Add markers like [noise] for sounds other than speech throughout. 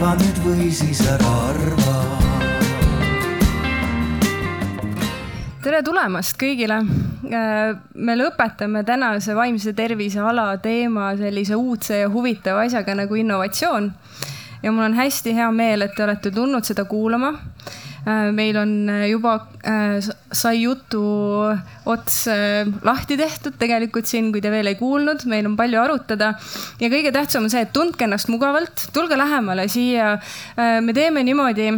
arva nüüd või siis ära arva. tere tulemast kõigile. Äh, me lõpetame tänase vaimse tervise alateema sellise uudse ja huvitava asjaga nagu innovatsioon. ja mul on hästi hea meel, et te olete tulnud seda kuulama meil on äh, juba äh, sai jutu ots lahti tehtud tegelikult siin, kui te veel ei kuulnud, meil on palju arutada. ja kõige tähtsam on see, et tundke ennast mugavalt, tulge lähemale siia. me teeme niimoodi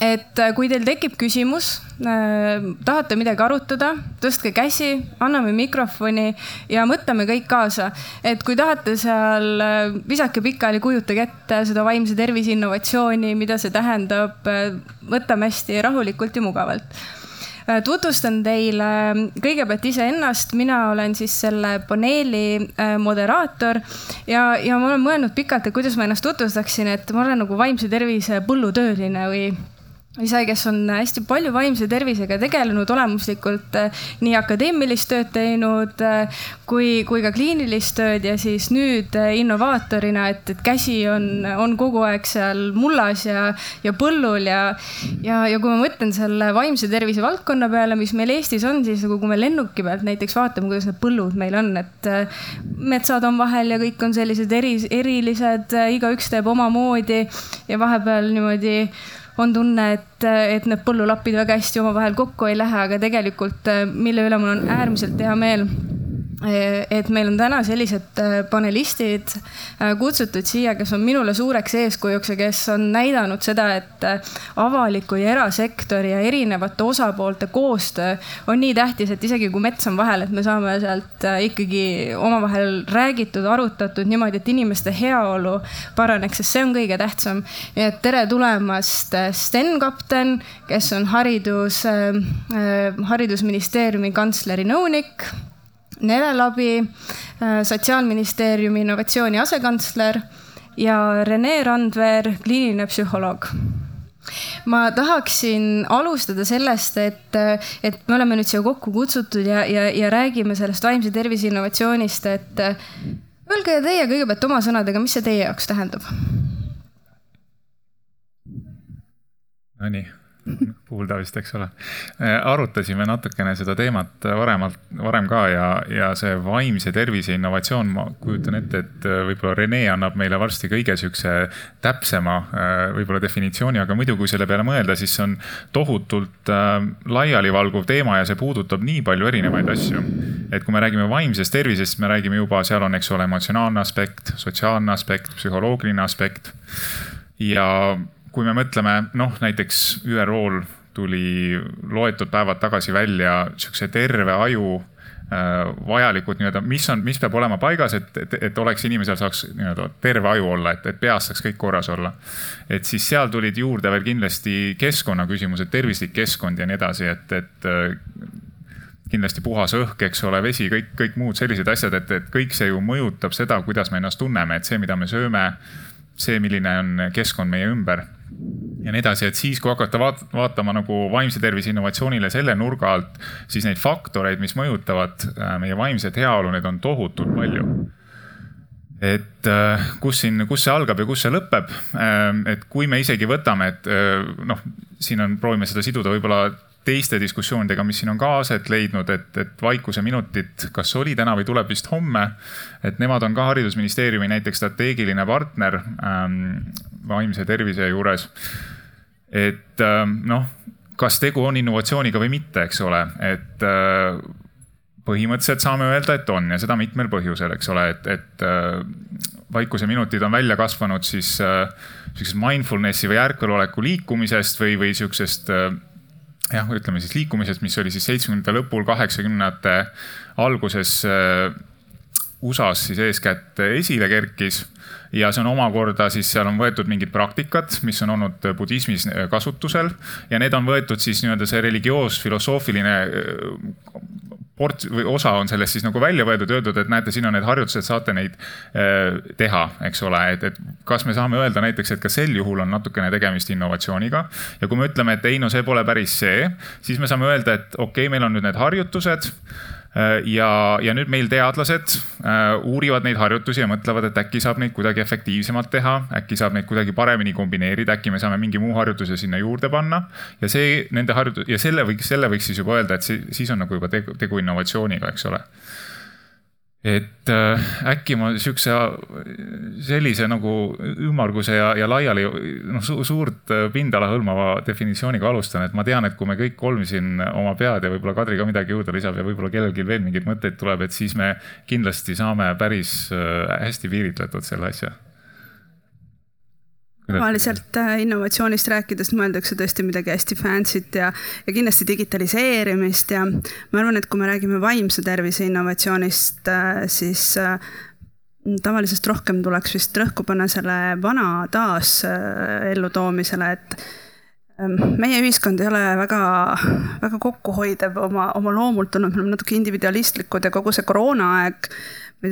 et äh, kui teil tekib küsimus, äh, tahate midagi arutada, tõstke käsi, anname mikrofoni ja mõtleme kõik kaasa. et kui tahate seal, äh, visake pikali, kujutage ette seda vaimse tervise innovatsiooni, mida see tähendab. võtame hästi rahulikult ja mugavalt tutvustan teile kõigepealt iseennast, mina olen siis selle paneeli moderaator ja, ja ma olen mõelnud pikalt, et kuidas ma ennast tutvustaksin, et ma olen nagu vaimse tervise põllutööline või ise, kes on hästi palju vaimse tervisega tegelenud olemuslikult, eh, nii akadeemilist tööd teinud eh, kui, kui ka kliinilist tööd ja siis nüüd eh, innovaatorina, et, et käsi on, on kogu aeg seal mullas ja, ja põllul ja, ja, ja kui ma mõtlen selle vaimse tervise valdkonna peale, mis meil Eestis on, siis nagu kui me lennuki pealt näiteks vaatame, kuidas need põllud meil on, et metsad on vahel ja kõik on sellised eri, erilised, igaüks teeb omamoodi ja vahepeal niimoodi on tunne, et, et need põllulapid väga hästi omavahel kokku ei lähe, aga tegelikult, mille üle mul on äärmiselt hea meel et meil on täna sellised äh, panelistid äh, kutsutud siia, kes on minule suureks eeskujuks ja kes on näidanud seda, et avaliku ja erasektori ja erinevate osapoolte koostöö on nii tähtis, et isegi kui mets on vahel, et me saame sealt ikkagi omavahel räägitud, arutatud niimoodi, et inimeste heaolu paraneks, sest see on kõige tähtsam. nii et tere tulemast, Sten Kapten, kes on haridus, haridusministeeriumi kantsleri nõunik Nele Labi, äh, Sotsiaalministeeriumi innovatsiooni asekantsler ja Rene Randver, kliiniline psühholoog ma tahaksin alustada sellest, et, et me oleme nüüd siia kokku kutsutud ja, ja, ja räägime sellest vaimse tervise innovatsioonist, et öelge teie kõigepealt oma sõnadega, mis see teie jaoks tähendab? Nonii kuulda vist, eks ole. Äh, arutasime natukene seda teemat varemalt, varem ka ja, ja see vaimse tervise innovatsioon, ma kujutan ette, et äh, võib-olla Rene annab meile varsti kõige sihukese täpsema äh, võib-olla definitsiooni, aga muidu, kui selle peale mõelda, siis see on tohutult laialivalguv teema ja see puudutab nii palju erinevaid asju. et kui me räägime vaimsest tervisest, me räägime juba, seal on, eks ole, emotsionaalne aspekt, sotsiaalne aspekt, psühholoogiline aspekt ja kui me mõtleme, noh, näiteks ÜRO-l tuli loetud päevad tagasi välja sihukese terve aju äh, vajalikud nii-öelda, mis on, mis peab olema paigas, et, et, et oleks inimesel saaks nii-öelda terve aju olla, et, et peas saaks kõik korras olla. et siis seal tulid juurde veel kindlasti keskkonnaküsimused, tervislik keskkond ja nii edasi, et, et äh, kindlasti puhas õhk, eks ole, vesi, kõik, kõik muud sellised asjad, et, et kõik see ju mõjutab seda, kuidas me ennast tunneme, et see, mida me sööme, see, milline on keskkond meie ümber ja nii edasi, et siis, kui hakata vaat vaatama nagu vaimse tervise innovatsioonile selle nurga alt, siis neid faktoreid, mis mõjutavad äh, meie vaimset heaolu, neid on tohutult palju. et äh, kus siin, kus see algab ja kus see lõpeb. Äh, et kui me isegi võtame, et noh, siin on, proovime seda siduda võib-olla teiste diskussioonidega, mis siin on ka aset leidnud, et, et vaikuse minutid, kas oli täna või tuleb vist homme. et nemad on ka haridusministeeriumi näiteks strateegiline partner ähm, vaimse tervise juures. et ähm, noh, kas tegu on innovatsiooniga või mitte, eks ole, et äh, põhimõtteliselt saame öelda, et on ja seda mitmel põhjusel, eks ole, et, et äh, vaikuse minutid on välja kasvanud siis äh, sihukesest mindfulness'i või ärkveloleku liikumisest või, või sihukesest jah, ütleme siis liikumisest, mis oli siis seitsmekümnendate lõpul, kaheksakümnendate alguses USA-s siis eeskätt esile kerkis. Ja see on omakorda siis seal on võetud mingid praktikad, mis on olnud budismis kasutusel. Ja need on võetud siis nii-öelda see religioos-filosoofiline äh, port või osa on sellest siis nagu välja võetud, öeldud, et näete, siin on need harjutused, saate neid äh, teha, eks ole, et, et kas me saame öelda näiteks, et ka sel juhul on natukene tegemist innovatsiooniga. ja kui me ütleme, et ei, no see pole päris see, siis me saame öelda, et okei okay,, meil on nüüd need harjutused ja, ja nüüd meil teadlased uurivad neid harjutusi ja mõtlevad, et äkki saab neid kuidagi efektiivsemalt teha, äkki saab neid kuidagi paremini kombineerida, äkki me saame mingi muu harjutuse sinna juurde panna. ja see nende harjutus ja selle võiks, selle võiks siis juba öelda, et see, siis on nagu juba tegu, tegu innovatsiooniga, eks ole et äh, äkki ma sihukese, sellise nagu ümmarguse ja, ja laiali noh su, suurt pindala hõlmava definitsiooniga alustan, et ma tean, et kui me kõik kolm siin oma pead ja võib-olla Kadri ka midagi juurde lisab ja võib-olla kellelgi veel mingeid mõtteid tuleb, et siis me kindlasti saame päris äh, hästi piiritletud selle asja tavaliselt äh, innovatsioonist rääkides mõeldakse tõesti midagi hästi fancy't ja, ja kindlasti digitaliseerimist ja ma arvan, et kui me räägime vaimse tervise innovatsioonist, äh, siis äh, tavalisest rohkem tuleks vist rõhku panna selle vana taas ellutoomisele, et ähm, meie ühiskond ei ole väga, väga kokkuhoidev oma, oma loomult olnud, me oleme natuke individualistlikud ja kogu see koroonaaeg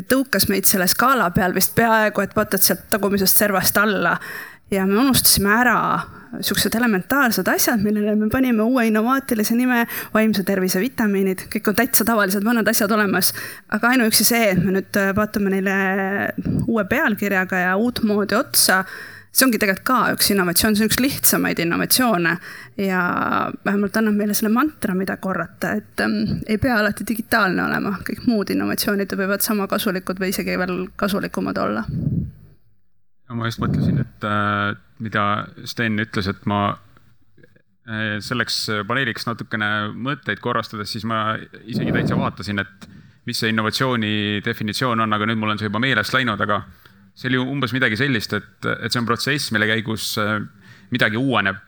tõukas meid selle skaala peal vist peaaegu, et vaatad sealt tagumisest servast alla ja me unustasime ära siuksed elementaarsed asjad, millele me panime uue innovaatilise nime, vaimse tervise vitamiinid, kõik on täitsa tavalised vanad asjad olemas. aga ainuüksi see, et me nüüd vaatame neile uue pealkirjaga ja uutmoodi otsa, see ongi tegelikult ka üks innovatsioon, see on üks lihtsamaid innovatsioone. Ja vähemalt annab meile selle mantra, mida korrata, et ähm, ei pea alati digitaalne olema, kõik muud innovatsioonid võivad sama kasulikud või isegi veel kasulikumad olla ma just mõtlesin, et äh, mida Sten ütles, et ma äh, selleks paneeliks natukene mõtteid korrastades, siis ma isegi täitsa vaatasin, et mis see innovatsiooni definitsioon on, aga nüüd mul on see juba meelest läinud, aga see oli umbes midagi sellist, et, et see on protsess, mille käigus äh, midagi uueneb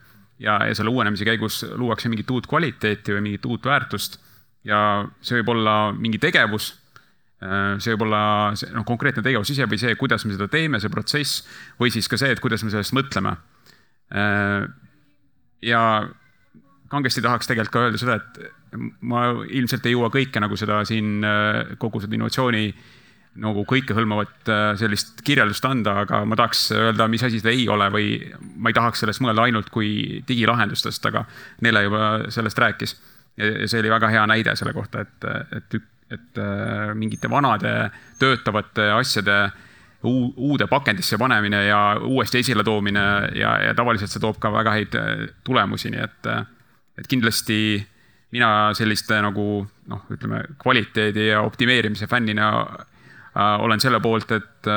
ja, ja selle uuenemise käigus luuakse mingit uut kvaliteeti või mingit uut väärtust. ja see võib olla mingi tegevus see võib olla noh, konkreetne tegevus ise või see, kuidas me seda teeme, see protsess või siis ka see, et kuidas me sellest mõtleme. Äh, ja kangesti tahaks tegelikult ka öelda seda, et ma ilmselt ei jõua kõike nagu seda siin äh, kogu seda innovatsiooni nagu kõikehõlmavat sellist kirjeldust anda, aga ma tahaks öelda, mis asi seda ei ole või ma ei tahaks sellest mõelda ainult kui digilahendustest, aga Nele juba sellest rääkis. ja see oli väga hea näide selle kohta, et, et et äh, mingite vanade töötavate asjade uude pakendisse panemine ja uuesti esile toomine ja, ja tavaliselt see toob ka väga häid äh, tulemusi, nii et, äh, et kindlasti mina selliste nagu noh, ütleme kvaliteedi ja optimeerimise fännina olen selle poolt, et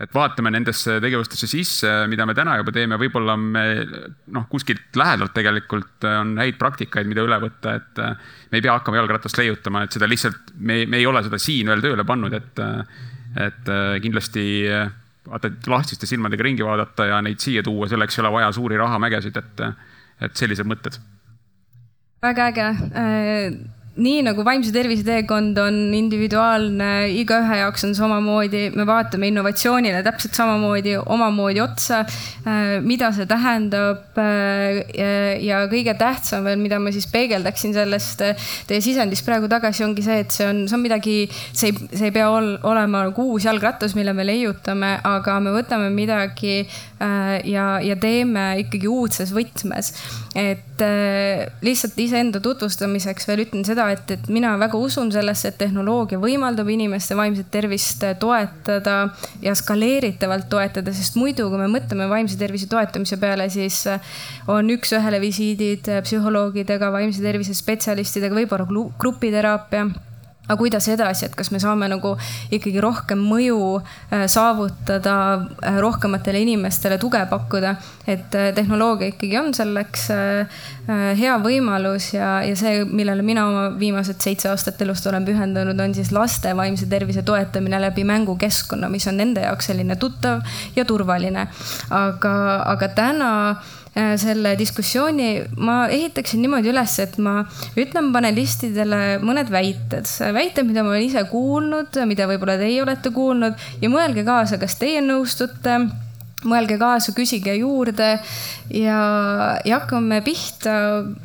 et vaatame nendesse tegevustesse sisse, mida me täna juba teeme, võib-olla me noh, kuskilt lähedalt tegelikult on häid praktikaid, mida üle võtta, et me ei pea hakkama jalgratast leiutama, et seda lihtsalt, me, me ei ole seda siin veel tööle pannud, et, et kindlasti vaata, et lahtiste silmadega ringi vaadata ja neid siia tuua, selleks ei ole vaja suuri rahamägesid, et, et sellised mõtted. väga äge nii nagu vaimse tervise teekond on individuaalne, igaühe jaoks on samamoodi, me vaatame innovatsioonile täpselt samamoodi omamoodi otsa, äh, mida see tähendab. Äh, ja kõige tähtsam veel, mida ma siis peegeldaksin sellest äh, teie sisendist praegu tagasi, ongi see, et see on, see on midagi, see ei, see ei pea ol, olema nagu uus jalgratas, mille me leiutame, aga me võtame midagi ja, ja teeme ikkagi uudses võtmes. et lihtsalt iseenda tutvustamiseks veel ütlen seda, seda, et, et mina väga usun sellesse, et tehnoloogia võimaldab inimeste vaimset tervist toetada ja skaleeritavalt toetada, sest muidu, kui me mõtleme vaimse tervise toetamise peale, siis on üks-ühele visiidid psühholoogidega, vaimse tervise spetsialistidega, võib-olla grupiteraapia aga kuidas edasi, et kas me saame nagu ikkagi rohkem mõju äh, saavutada, äh, rohkematele inimestele tuge pakkuda, et äh, tehnoloogia ikkagi on selleks hea võimalus ja, ja see, millele mina oma viimased seitse aastat elust olen pühendunud, on siis laste vaimse tervise toetamine läbi mängukeskkonna, mis on nende jaoks selline tuttav ja turvaline. aga, aga täna selle diskussiooni ma ehitaksin niimoodi üles, et ma ütlen panelistidele mõned väited, väited, mida ma olen ise kuulnud, mida võib-olla teie olete kuulnud ja mõelge kaasa, kas teie nõustute mõelge kaasa, küsige juurde ja, ja hakkame pihta.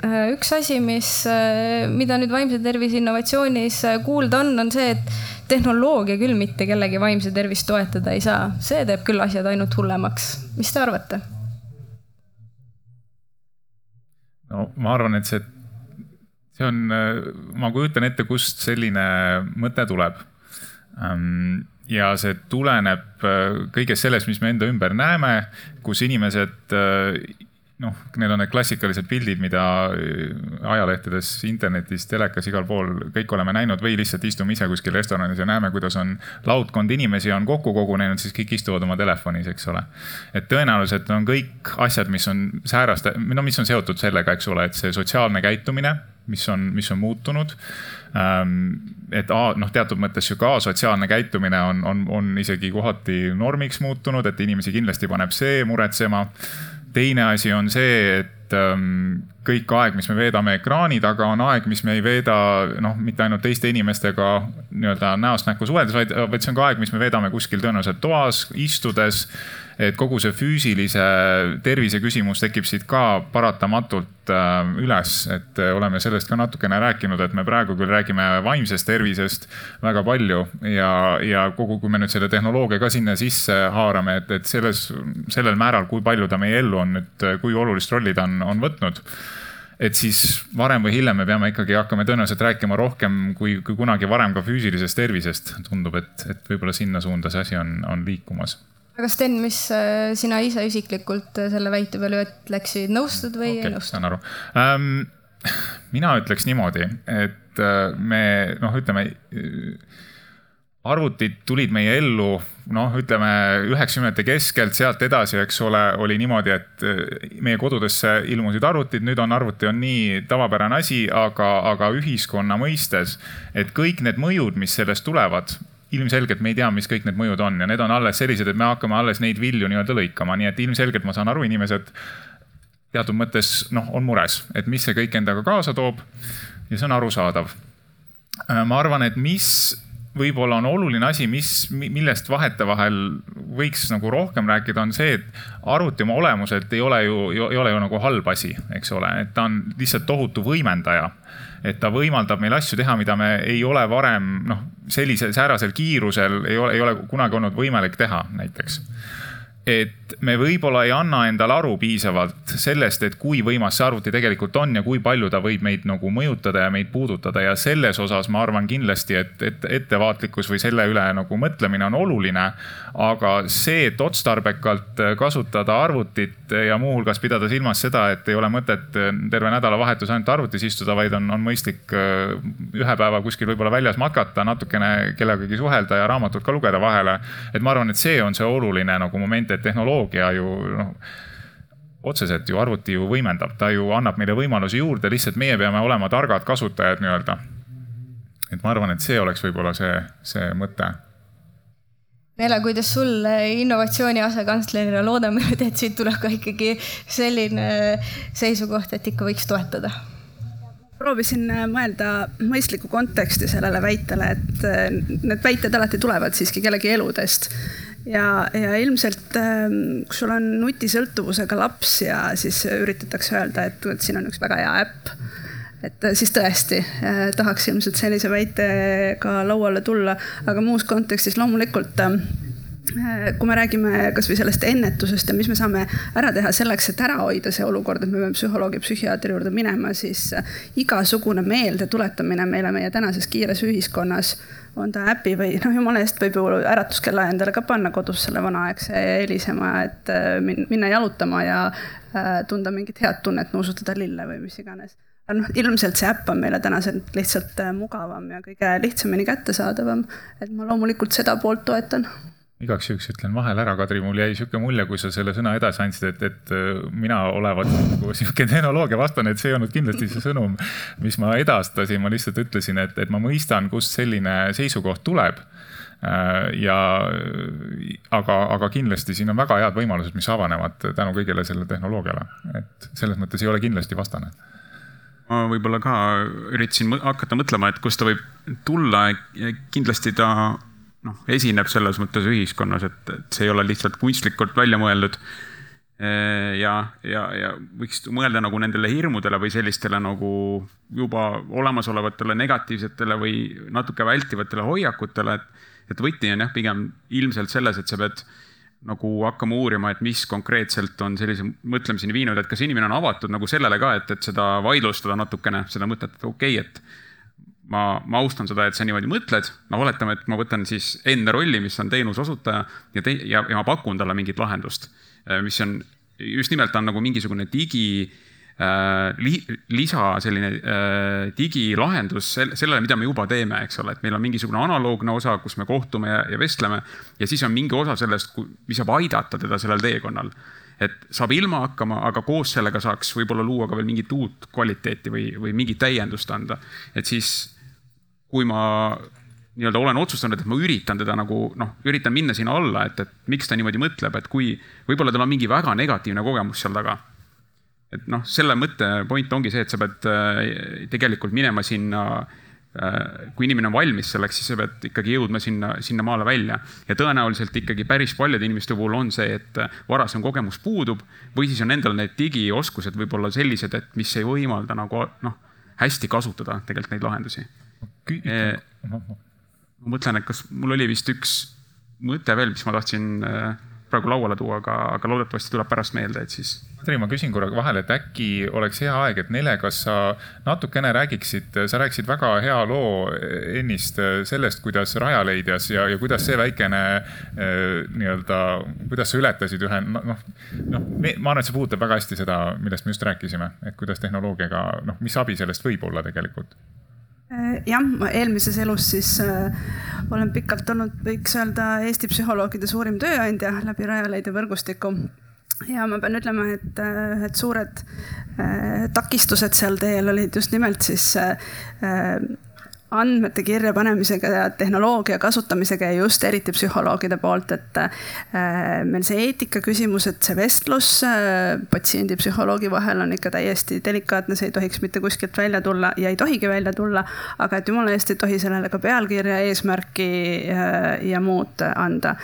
Äh, üks asi, mis, äh, mida nüüd vaimse tervise innovatsioonis kuulda on, on see, et tehnoloogia küll mitte kellegi vaimse tervist toetada ei saa, see teeb küll asjad ainult hullemaks. mis te arvate? no ma arvan, et see, see on, ma kujutan ette, kust selline mõte tuleb. Ja see tuleneb kõigest sellest, mis me enda ümber näeme, kus inimesed noh, need on need klassikalised pildid, mida äh, ajalehtedes, internetis, telekas, igal pool kõik oleme näinud või lihtsalt istume ise kuskil restoranis ja näeme, kuidas on laudkond inimesi on kokku kogunenud, siis kõik istuvad oma telefonis, eks ole. et tõenäoliselt on kõik asjad, mis on sääraste, no mis on seotud sellega, eks ole, et see sotsiaalne käitumine, mis on, mis on muutunud ähm, et A, noh, teatud mõttes ju ka sotsiaalne käitumine on, on, on isegi kohati normiks muutunud, et inimesi kindlasti paneb see muretsema teine asi on see, et ähm, kõik aeg, mis me veedame ekraani taga, on aeg, mis me ei veeda noh, mitte ainult teiste inimestega nii-öelda näost näkku suheldes, vaid, vaid see on ka aeg, mis me veedame kuskil tõenäoliselt toas, istudes et kogu see füüsilise tervise küsimus tekib siit ka paratamatult äh, üles, et äh, oleme sellest ka natukene rääkinud, et me praegu küll räägime vaimsest tervisest väga palju ja, ja kogu, kui me nüüd selle tehnoloogia ka sinna sisse haarame, et, et selles, sellel määral, kui palju ta meie ellu on nüüd, kui olulist rolli ta on, on võtnud et siis varem või hiljem me peame ikkagi hakkama tõenäoliselt rääkima rohkem kui, kui kunagi varem ka füüsilisest tervisest. tundub, et, et võib-olla sinna suunda see asi on, on liikumas aga Sten, mis äh, sina ise isiklikult äh, selle väite peale ütleksid, nõustud või okay, ei nõustu? saan aru ähm,. mina ütleks niimoodi, et äh, me noh, ütleme arvutid tulid meie ellu, noh, ütleme üheksakümnendate keskelt, sealt edasi, eks ole, oli niimoodi, et meie kodudesse ilmusid arvutid, nüüd on arvuti on nii tavapärane asi, aga, aga ühiskonna mõistes, et kõik need mõjud, mis sellest tulevad, ilmselgelt me ei tea, mis kõik need mõjud on ja need on alles sellised, et me hakkame alles neid vilju nii-öelda lõikama, nii et ilmselgelt ma saan aru, inimesed teatud mõttes noh, on mures, et mis see kõik endaga kaasa toob. ja see on arusaadav. Äh, ma arvan, et mis võib-olla on oluline asi, mis, millest vahetevahel võiks nagu rohkem rääkida, on see, et arvuti oma olemuselt ei ole ju, ei ole ju nagu halb asi, eks ole, et ta on lihtsalt tohutu võimendaja. Et ta võimaldab meil asju teha, mida me ei ole varem noh, sellise säärasel kiirusel ei ole, ei ole kunagi olnud võimalik teha näiteks et me võib-olla ei anna endale aru piisavalt sellest, et kui võimas see arvuti tegelikult on ja kui palju ta võib meid nagu mõjutada ja meid puudutada ja selles osas ma arvan kindlasti, et, et ettevaatlikkus või selle üle nagu mõtlemine on oluline. aga see, et otstarbekalt kasutada arvutit ja muuhulgas pidada silmas seda, et ei ole mõtet terve nädalavahetus ainult arvutis istuda, vaid on, on mõistlik äh, ühe päeva kuskil võib-olla väljas matkata, natukene kellegagi suhelda ja raamatut ka lugeda vahele. et ma arvan, et see on see oluline nagu moment, et tehnoloogia ju noh otseselt ju arvuti ju võimendab, ta ju annab meile võimalusi juurde, lihtsalt meie peame olema targad kasutajad nii-öelda. et ma arvan, et see oleks võib-olla see, see mõte. Nele, kuidas sul innovatsiooni asekantslerina, loodame nüüd, [laughs] et siit tuleb ka ikkagi selline seisukoht, et ikka võiks toetada proovisin mõelda mõistlikku konteksti sellele väitele, et need väited alati tulevad siiski kellegi eludest ja, ja ilmselt ähm, kui sul on nutisõltuvusega laps ja siis üritatakse öelda, et, et siin on üks väga hea äpp et äh, siis tõesti eh, tahaks ilmselt sellise väitega lauale tulla, aga muus kontekstis loomulikult äh, kui me räägime kasvõi sellest ennetusest ja mis me saame ära teha selleks, et ära hoida see olukord, et me peame psühholoogi, psühhiaatri juurde minema, siis igasugune meeldetuletamine meile meie tänases kiires ühiskonnas on ta äpi või noh, jumala eest võib ju äratuskella endale ka panna kodus selle vanaaegse helisema, et äh, minna jalutama ja äh, tunda mingit head tunnet, nuusutada lille või mis iganes. aga noh, ilmselt see äpp on meile tänaselt lihtsalt äh, mugavam ja kõige lihtsamini kättesaadavam. et ma loomulikult seda poolt toetan igaks juhuks ütlen vahele ära, Kadri, mul jäi sihuke mulje, kui sa selle sõna edasi andsid, et, et äh, mina olevat nagu [laughs] sihuke tehnoloogia vastane, et see ei olnud kindlasti see sõnum, mis ma edastasin, ma lihtsalt ütlesin, et, et ma mõistan, kust selline seisukoht tuleb. Äh, ja aga, aga kindlasti siin on väga head võimalused, mis avanevad tänu kõigele sellele tehnoloogiale, et selles mõttes ei ole kindlasti vastane. Ma võib-olla ka üritasin hakata mõtlema, et kust ta võib tulla. kindlasti ta noh, esineb selles mõttes ühiskonnas, et, et see ei ole lihtsalt kunstlikult välja mõeldud. ja, ja, ja võiks mõelda nagu nendele hirmudele või sellistele nagu juba olemasolevatele negatiivsetele või natuke vältivatele hoiakutele, et, et võti on jah, pigem ilmselt selles, et sa pead nagu hakkama uurima, et mis konkreetselt on sellise mõtlemiseni viinud, et kas inimene on avatud nagu sellele ka, et, et seda vaidlustada natukene, seda mõtet, et okei okay,, et ma, ma austan seda, et sa niimoodi mõtled, no oletame, et ma võtan siis enda rolli, mis on teenuse osutaja ja, te, ja, ja ma pakun talle mingit lahendust, mis on just nimelt on nagu mingisugune digi äh, li, lisa selline äh, digilahendus sellele, mida me juba teeme, eks ole, et meil on mingisugune analoogne osa, kus me kohtume ja, ja vestleme ja siis on mingi osa sellest, mis saab aidata teda sellel teekonnal. Et saab ilma hakkama, aga koos sellega saaks võib-olla luua ka veel mingit uut kvaliteeti või, või mingit täiendust anda. et siis, kui ma nii-öelda olen otsustanud, et ma üritan teda nagu noh, üritan minna sinna alla, et, et miks ta niimoodi mõtleb, et kui võib-olla tal on mingi väga negatiivne kogemus seal taga. et noh, selle mõtte point ongi see, et sa pead äh, tegelikult minema sinna äh, kui inimene on valmis selleks, siis sa pead ikkagi jõudma sinna, sinnamaale välja. ja tõenäoliselt ikkagi päris paljude inimeste puhul on see, et varasem kogemus puudub või siis on endal need digioskused võib-olla sellised, et mis ei võimalda nagu noh, hästi kasutada tegelikult neid lahendusi ma mõtlen, et kas mul oli vist üks mõte veel, mis ma tahtsin äh, praegu lauale tuua, aga, aga loodetavasti tuleb pärast meelde, et siis. Teri, ma küsin korra vahele, et äkki oleks hea aeg, et Nele, kas sa natukene räägiksid, sa rääkisid väga hea loo ennist sellest, kuidas Rajaleidjas ja, ja kuidas see väikene äh, nii-öelda, kuidas sa ületasid ühe noh, noh, ma arvan, et see puudutab väga hästi seda, millest me just rääkisime, et kuidas tehnoloogiaga, noh, mis abi sellest võib olla tegelikult Äh, jah, ma eelmises elus siis äh, olen pikalt olnud, võiks öelda, Eesti psühholoogide suurim tööandja läbi Rajaleidja võrgustiku. ja ma pean ütlema, et äh, ühed suured äh, takistused seal teel olid just nimelt siis äh, andmete kirjapanemisega ja tehnoloogia kasutamisega ja just eriti psühholoogide poolt, et äh, meil see eetika küsimus, et see vestlus äh, patsiendi ja psühholoogi vahel on ikka täiesti delikaatne, see ei tohiks mitte kuskilt välja tulla ja ei tohigi välja tulla, aga et jumala eest ei tohi sellele ka pealkirja, eesmärki äh, ja muud anda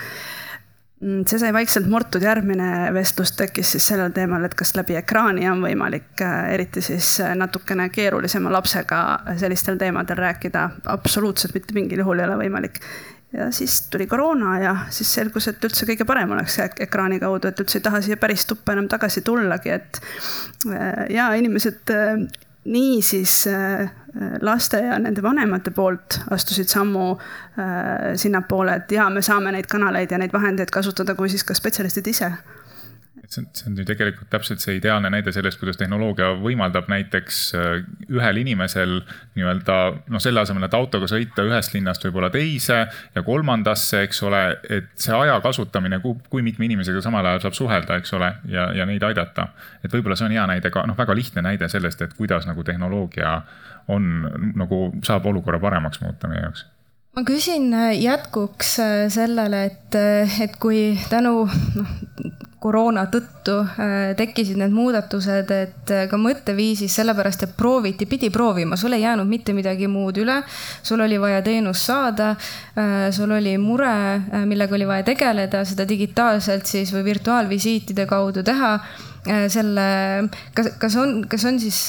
see sai vaikselt murtud, järgmine vestlus tekkis siis sellel teemal, et kas läbi ekraani on võimalik, äh, eriti siis äh, natukene keerulisema lapsega sellistel teemadel rääkida. absoluutselt mitte mingil juhul ei ole võimalik. ja siis tuli koroona ja siis selgus, et üldse kõige parem oleks ekraani kaudu, et üldse ei taha siia päris tuppa enam tagasi tullagi, et äh, ja inimesed niisiis äh, laste ja nende vanemate poolt astusid sammu äh, sinnapoole, et jaa, me saame neid kanaleid ja neid vahendeid kasutada, kui siis ka spetsialistid ise see on, see on ju tegelikult täpselt see ideaalne näide sellest, kuidas tehnoloogia võimaldab näiteks äh, ühel inimesel nii-öelda noh, selle asemel, et autoga sõita ühest linnast võib-olla teise ja kolmandasse, eks ole, et see aja kasutamine, kui mitme inimesega samal ajal saab suhelda, eks ole, ja, ja neid aidata. et võib-olla see on hea näide ka, noh, väga lihtne näide sellest, et kuidas nagu tehnoloogia on nagu saab olukorra paremaks muuta meie jaoks ma küsin jätkuks äh, sellele, et, äh, et kui tänu noh, koroona tõttu äh, tekkisid need muudatused, et äh, ka mõtteviisis, sellepärast et prooviti, pidi proovima, sul ei jäänud mitte midagi muud üle. sul oli vaja teenust saada, äh, sul oli mure, millega oli vaja tegeleda, seda digitaalselt siis või virtuaalvisiitide kaudu teha. selle, kas, kas on, kas on siis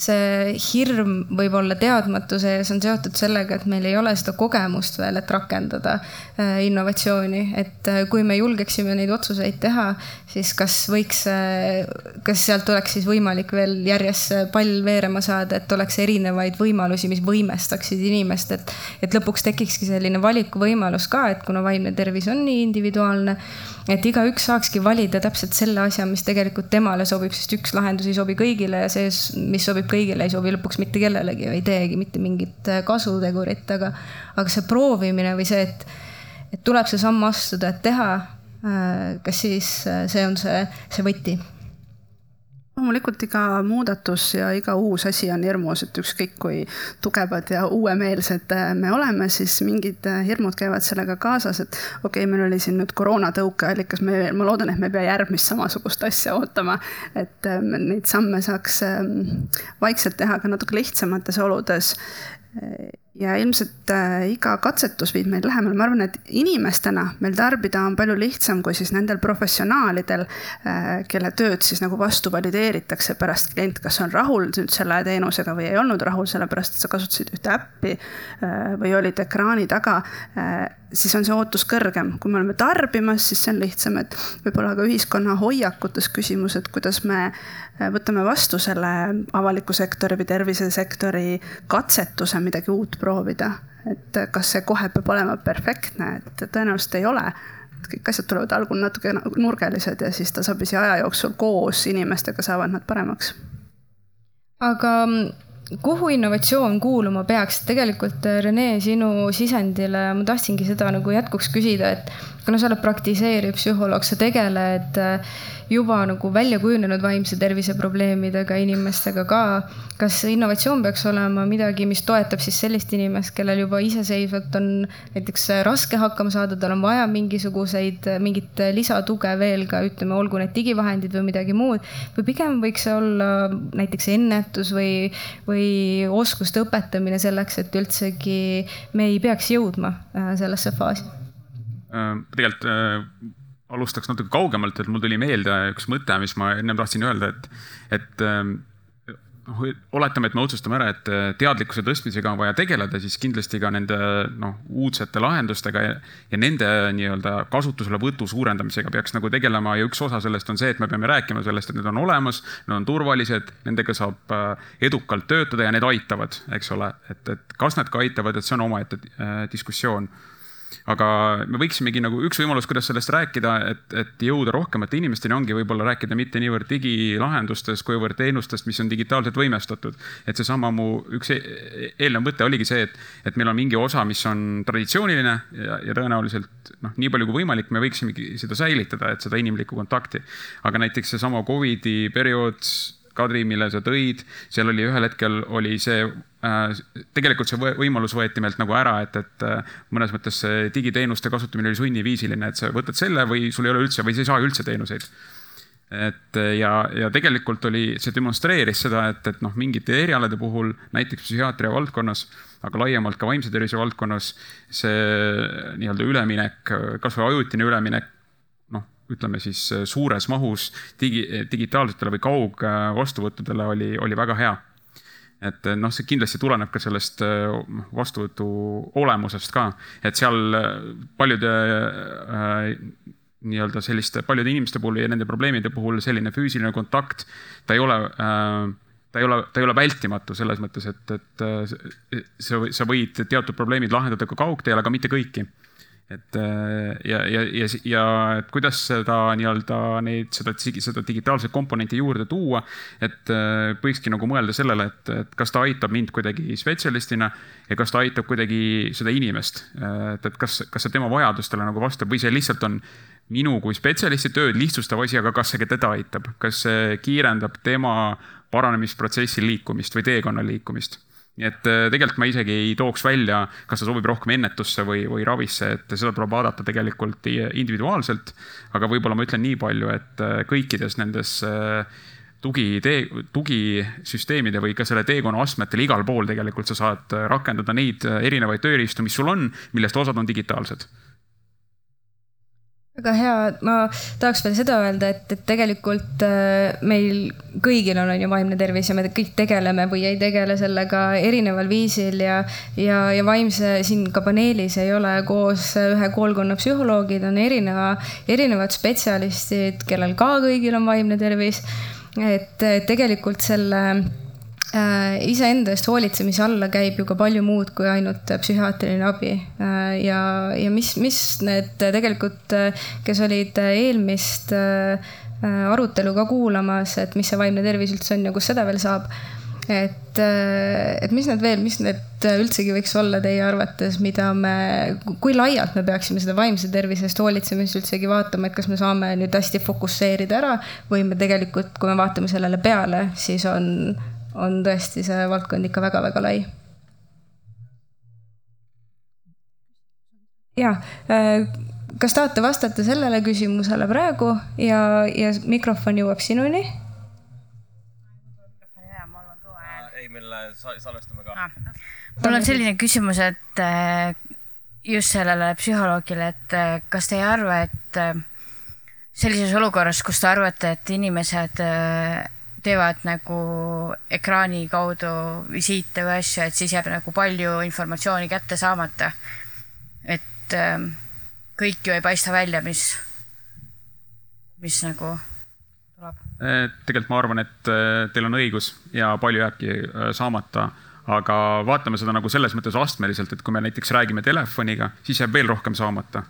see hirm võib olla teadmatuse ees on seotud sellega, et meil ei ole seda kogemust veel, et rakendada äh, innovatsiooni, et äh, kui me julgeksime neid otsuseid teha, siis kas võiks, äh, kas sealt oleks siis võimalik veel järjest pall veerema saada, et oleks erinevaid võimalusi, mis võimestaksid inimest, et, et lõpuks tekikski selline valikuvõimalus ka, et kuna vaimne tervis on nii individuaalne, et igaüks saakski valida täpselt selle asja, mis tegelikult temale sobib, sest üks lahendus ei sobi kõigile ja see, mis sobib kõigile, ei sobi lõpuks mitte kellelegi või ei teegi mitte mingit äh, kasutegurit, aga, aga see proovimine või see, et, et tuleb see samm astuda, et teha, äh, kas siis äh, see on see, see võti loomulikult iga muudatus ja iga uus asi on hirmus, et ükskõik kui tugevad ja uuemeelsed me oleme, siis mingid hirmud käivad sellega kaasas, et okei okay,, meil oli siin nüüd koroona tõukeallikas, me, ma loodan, et me ei pea järgmist samasugust asja ootama. et ähm, neid samme saaks ähm, vaikselt teha ka natuke lihtsamates oludes ja ilmselt äh, iga katsetus viib meid lähemale, ma arvan, et inimestena meil tarbida on palju lihtsam kui siis nendel professionaalidel äh,, kelle tööd siis nagu vastu valideeritakse pärast klient, kas on rahul nüüd selle teenusega või ei olnud rahul, sellepärast et sa kasutasid ühte äppi äh, või olid ekraani taga siis on see ootus kõrgem. kui me oleme tarbimas, siis see on lihtsam, et võib-olla ka ühiskonna hoiakutes küsimus, et kuidas me võtame vastu selle avaliku sektori või tervisesektori katsetuse midagi uut proovida. et kas see kohe peab olema perfektne, et tõenäoliselt ei ole. et kõik asjad tulevad algul natuke nurgelised ja siis tasapisi aja jooksul koos inimestega saavad nad paremaks. aga kuhu innovatsioon kuuluma peaks, tegelikult Rene, sinu sisendile ma tahtsingi seda nagu jätkuks küsida, et kuna sa oled praktiseeriv psühholoog, sa tegeled juba nagu välja kujunenud vaimse tervise probleemidega inimestega ka. kas innovatsioon peaks olema midagi, mis toetab siis sellist inimest, kellel juba iseseisvalt on näiteks raske hakkama saada, tal on vaja mingisuguseid, mingit lisatuge veel ka, ütleme, olgu need digivahendid või midagi muud. või pigem võiks see olla näiteks ennetus või, või oskuste õpetamine selleks, et üldsegi me ei peaks jõudma äh, sellesse faasi? Äh, tegelikult äh, alustaks natuke kaugemalt, et mul tuli meelde üks mõte, mis ma ennem tahtsin öelda, et, et noh, oletame, et me otsustame ära, et teadlikkuse tõstmisega on vaja tegeleda, siis kindlasti ka nende noh, uudsete lahendustega ja, ja nende nii-öelda kasutuselevõtu suurendamisega peaks nagu tegelema ja üks osa sellest on see, et me peame rääkima sellest, et need on olemas, need on turvalised, nendega saab edukalt töötada ja need aitavad, eks ole, et, et kas need ka aitavad, et see on omaette diskussioon aga me võiksimegi nagu üks võimalus, kuidas sellest rääkida, et, et jõuda rohkemate inimesteni, ongi võib-olla rääkida mitte niivõrd digilahendustest, kuivõrd teenustest, mis on digitaalselt võimestatud. et seesama mu üks e eelnev mõte oligi see, et, et meil on mingi osa, mis on traditsiooniline ja, ja tõenäoliselt noh, nii palju kui võimalik, me võiksimegi seda säilitada, et seda inimlikku kontakti. aga näiteks seesama Covidi periood Kadri, mille sa tõid, seal oli ühel hetkel oli see tegelikult see võimalus võeti meilt nagu ära, et, et äh, mõnes mõttes see digiteenuste kasutamine oli sunniviisiline, et sa võtad selle või sul ei ole üldse või sa ei saa üldse teenuseid. et ja, ja tegelikult oli, see demonstreeris seda, et, et noh, mingite erialade puhul, näiteks psühhiaatria valdkonnas, aga laiemalt ka vaimse tervise valdkonnas, see nii-öelda üleminek, kasvõi ajutine üleminek ütleme siis äh, suures mahus digi, digitaalsetele või kaugvastuvõttudele oli, oli väga hea. Et äh, noh, see kindlasti tuleneb ka sellest äh, vastuvõtu olemusest ka, et seal paljude äh, nii-öelda selliste paljude inimeste puhul ja nende probleemide puhul selline füüsiline kontakt, ta ei ole äh, ta ei ole, ta ei ole vältimatu selles mõttes, et, et sa, sa võid teatud probleemid lahendada ka kaugteel, aga mitte kõiki et äh, ja, ja, ja, ja et kuidas seda nii-öelda neid, seda, seda digitaalset komponenti juurde tuua. et äh, võikski nagu mõelda sellele, et, et kas ta aitab mind kuidagi spetsialistina ja kas ta aitab kuidagi seda inimest. et, et kas, kas see tema vajadustele nagu vastab või see lihtsalt on minu kui spetsialisti tööd lihtsustav asi, aga kas see ka teda aitab, kas see kiirendab tema paranemisprotsessi liikumist või teekonna liikumist nii et äh, tegelikult ma isegi ei tooks välja, kas ta sobib rohkem ennetusse või, või ravisse, et seda tuleb vaadata tegelikult individuaalselt. aga võib-olla ma ütlen nii palju, et äh, kõikides nendes äh, tugi, tugisüsteemide või ka selle teekonna astmetel igal pool tegelikult sa saad rakendada neid erinevaid tööriistu, mis sul on, millest osad on digitaalsed väga hea, ma tahaks veel seda öelda, et, et tegelikult äh, meil kõigil on, on ju vaimne tervis ja me kõik tegeleme või ei tegele sellega erineval viisil ja, ja, ja vaimse siin ka paneelis ei ole koos ühe koolkonna psühholoogid, on erineva, erinevad spetsialistid, kellel ka kõigil on vaimne tervis. et tegelikult selle iseenda eest hoolitsemise alla käib ju ka palju muud kui ainult psühhiaatriline abi. Äh, ja, ja mis, mis need tegelikult, kes olid eelmist äh, arutelu ka kuulamas, et mis see vaimne tervis üldse on ja kus seda veel saab. et, et mis need veel, mis need üldsegi võiks olla teie arvates, mida me, kui laialt me peaksime seda vaimse tervise eest hoolitsemist üldsegi vaatama, et kas me saame nüüd hästi fokusseerida ära või me tegelikult, kui me vaatame sellele peale, siis on on tõesti see valdkond ikka väga-väga lai. ja, äh, kas tahate vastata sellele küsimusele praegu ja, ja mikrofon jõuab sinuni? ei, meil salvestame ka ah mul on selline küsimus, et äh, just sellele psühholoogile, et äh, kas te ei arva, et sellises olukorras, kus te arvate, et inimesed teevad nagu ekraani kaudu visiite või asju, et siis jääb nagu palju informatsiooni kätte saamata. et kõik ju ei paista välja, mis, mis nagu tuleb. tegelikult ma arvan, et teil on õigus ja palju jääbki saamata aga vaatame seda nagu selles mõttes astmeliselt, et kui me näiteks räägime telefoniga, siis jääb veel rohkem saamata.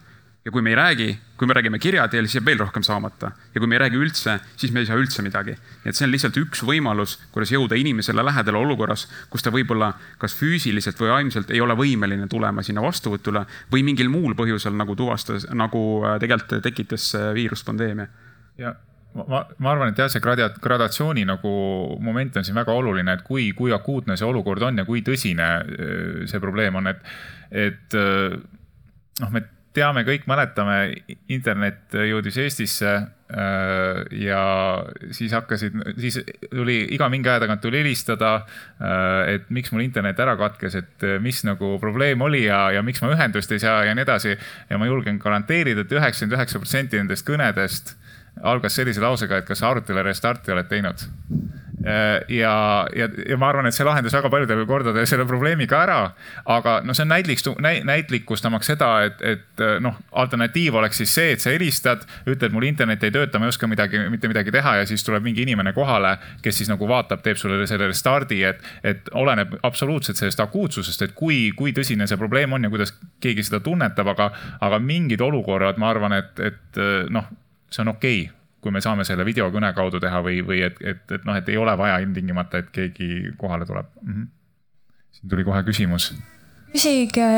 Ja kui me ei räägi, kui me räägime kirja teel, siis jääb veel rohkem saamata. ja kui me ei räägi üldse, siis me ei saa üldse midagi. nii et see on lihtsalt üks võimalus, kuidas jõuda inimesele lähedale olukorras, kus ta võib-olla kas füüsiliselt või vaimselt ei ole võimeline tulema sinna vastuvõtule või mingil muul põhjusel nagu tuvastas, nagu äh, tegelikult tekitas viiruspandeemia. ja ma, ma arvan, et jah, see gradia-, gradatsiooni nagu moment on siin väga oluline, et kui, kui akuutne see olukord on ja kui tõsine äh, see probleem on, et, et äh, noh, me teame, kõik mäletame, internet jõudis Eestisse äh, ja siis hakkasid, siis tuli iga mingi aja tagant tuli helistada, et miks mul internet ära katkes, et mis nagu probleem oli ja, ja miks ma ühendust ei saa ja nii edasi. ja ma julgen garanteerida et, et üheksakümmend üheksa protsenti nendest kõnedest algas sellise lausega, et kas arvutile restarti oled teinud. Äh, ja, ja, ja ma arvan, et see lahendas väga paljudel kordadel selle probleemi ka ära. aga noh, see on näitliks, näitlikustamaks seda, et, et noh, alternatiiv oleks siis see, et sa helistad, ütled, mul internet ei tööta, ma ei oska midagi, mitte midagi teha ja siis tuleb mingi inimene kohale, kes siis nagu vaatab, teeb sulle selle restardi, et, et oleneb absoluutselt sellest akuutsusest, et kui, kui tõsine see probleem on ja kuidas keegi seda tunnetab, aga, aga mingid olukorrad, ma arvan, et, et noh see on okei okay, kui me saame selle videokõne kaudu teha või, või et, et, et noh, et ei ole vaja ilmtingimata, et keegi kohale tuleb mm. -hmm. siin tuli kohe küsimus. küsige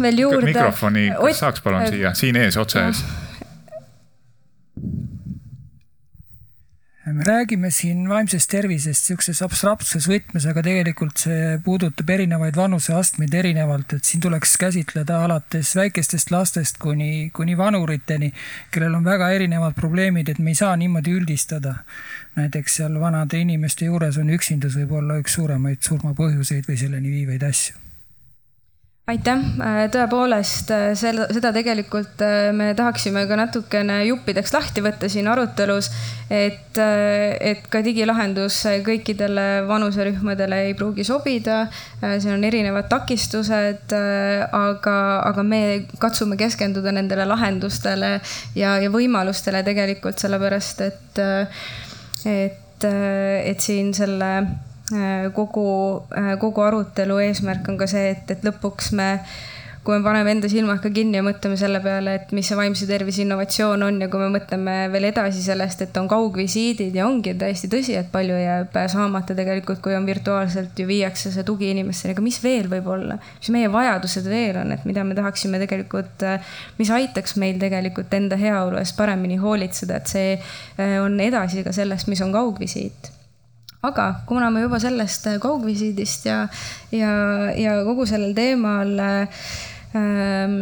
veel juurde. mikrofoni, kas saaks palun siia, siin ees, otse ees me räägime siin vaimsest tervisest sihukeses abstraktses võtmes, aga tegelikult see puudutab erinevaid vanuseastmeid erinevalt, et siin tuleks käsitleda alates väikestest lastest kuni, kuni vanuriteni, kellel on väga erinevad probleemid, et me ei saa niimoodi üldistada. näiteks seal vanade inimeste juures on üksindus võib-olla üks suuremaid surmapõhjuseid või selleni viivaid asju aitäh, äh, tõepoolest äh, selle, seda tegelikult äh, me tahaksime ka natukene juppideks lahti võtta siin arutelus. et, et ka digilahendus kõikidele vanuserühmadele ei pruugi sobida. siin on erinevad takistused, aga, aga me katsume keskenduda nendele lahendustele ja, ja võimalustele tegelikult sellepärast, et, et, et siin selle kogu, äh, kogu arutelu eesmärk on ka see, et, et lõpuks me, kui me paneme enda silmad ka kinni ja mõtleme selle peale, et mis see vaimse tervise innovatsioon on ja kui me mõtleme veel edasi sellest, et on kaugvisiidid ja ongi täiesti tõsi, et palju jääb saamata tegelikult, kui on virtuaalselt ju viiakse see tugi inimesteni, aga mis veel võib olla, mis meie vajadused veel on, et mida me tahaksime tegelikult, mis aitaks meil tegelikult enda heaolu eest paremini hoolitseda, et see äh, on edasi ka sellest, mis on kaugvisiit aga kuna me juba sellest äh, kaugvisiidist ja, ja, ja kogu sellel teemal ähm,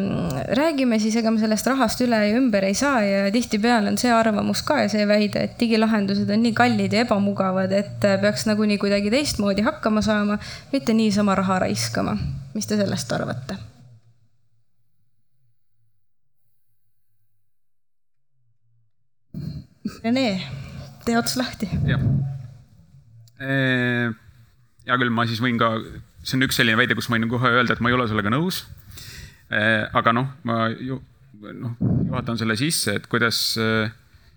räägime, siis ega me sellest rahast üle ja ümber ei saa ja tihtipeale on see arvamus ka ja see väide, et digilahendused on nii kallid ja ebamugavad, et äh, peaks nagunii kuidagi teistmoodi hakkama saama, mitte niisama raha raiskama. mis te sellest arvate? Rene, tee ots lahti. jah hea küll, ma siis võin ka, see on üks selline väide, kus ma võin kohe öelda, et ma ei ole sellega nõus. aga noh, ma ju noh, juhatan selle sisse, et kuidas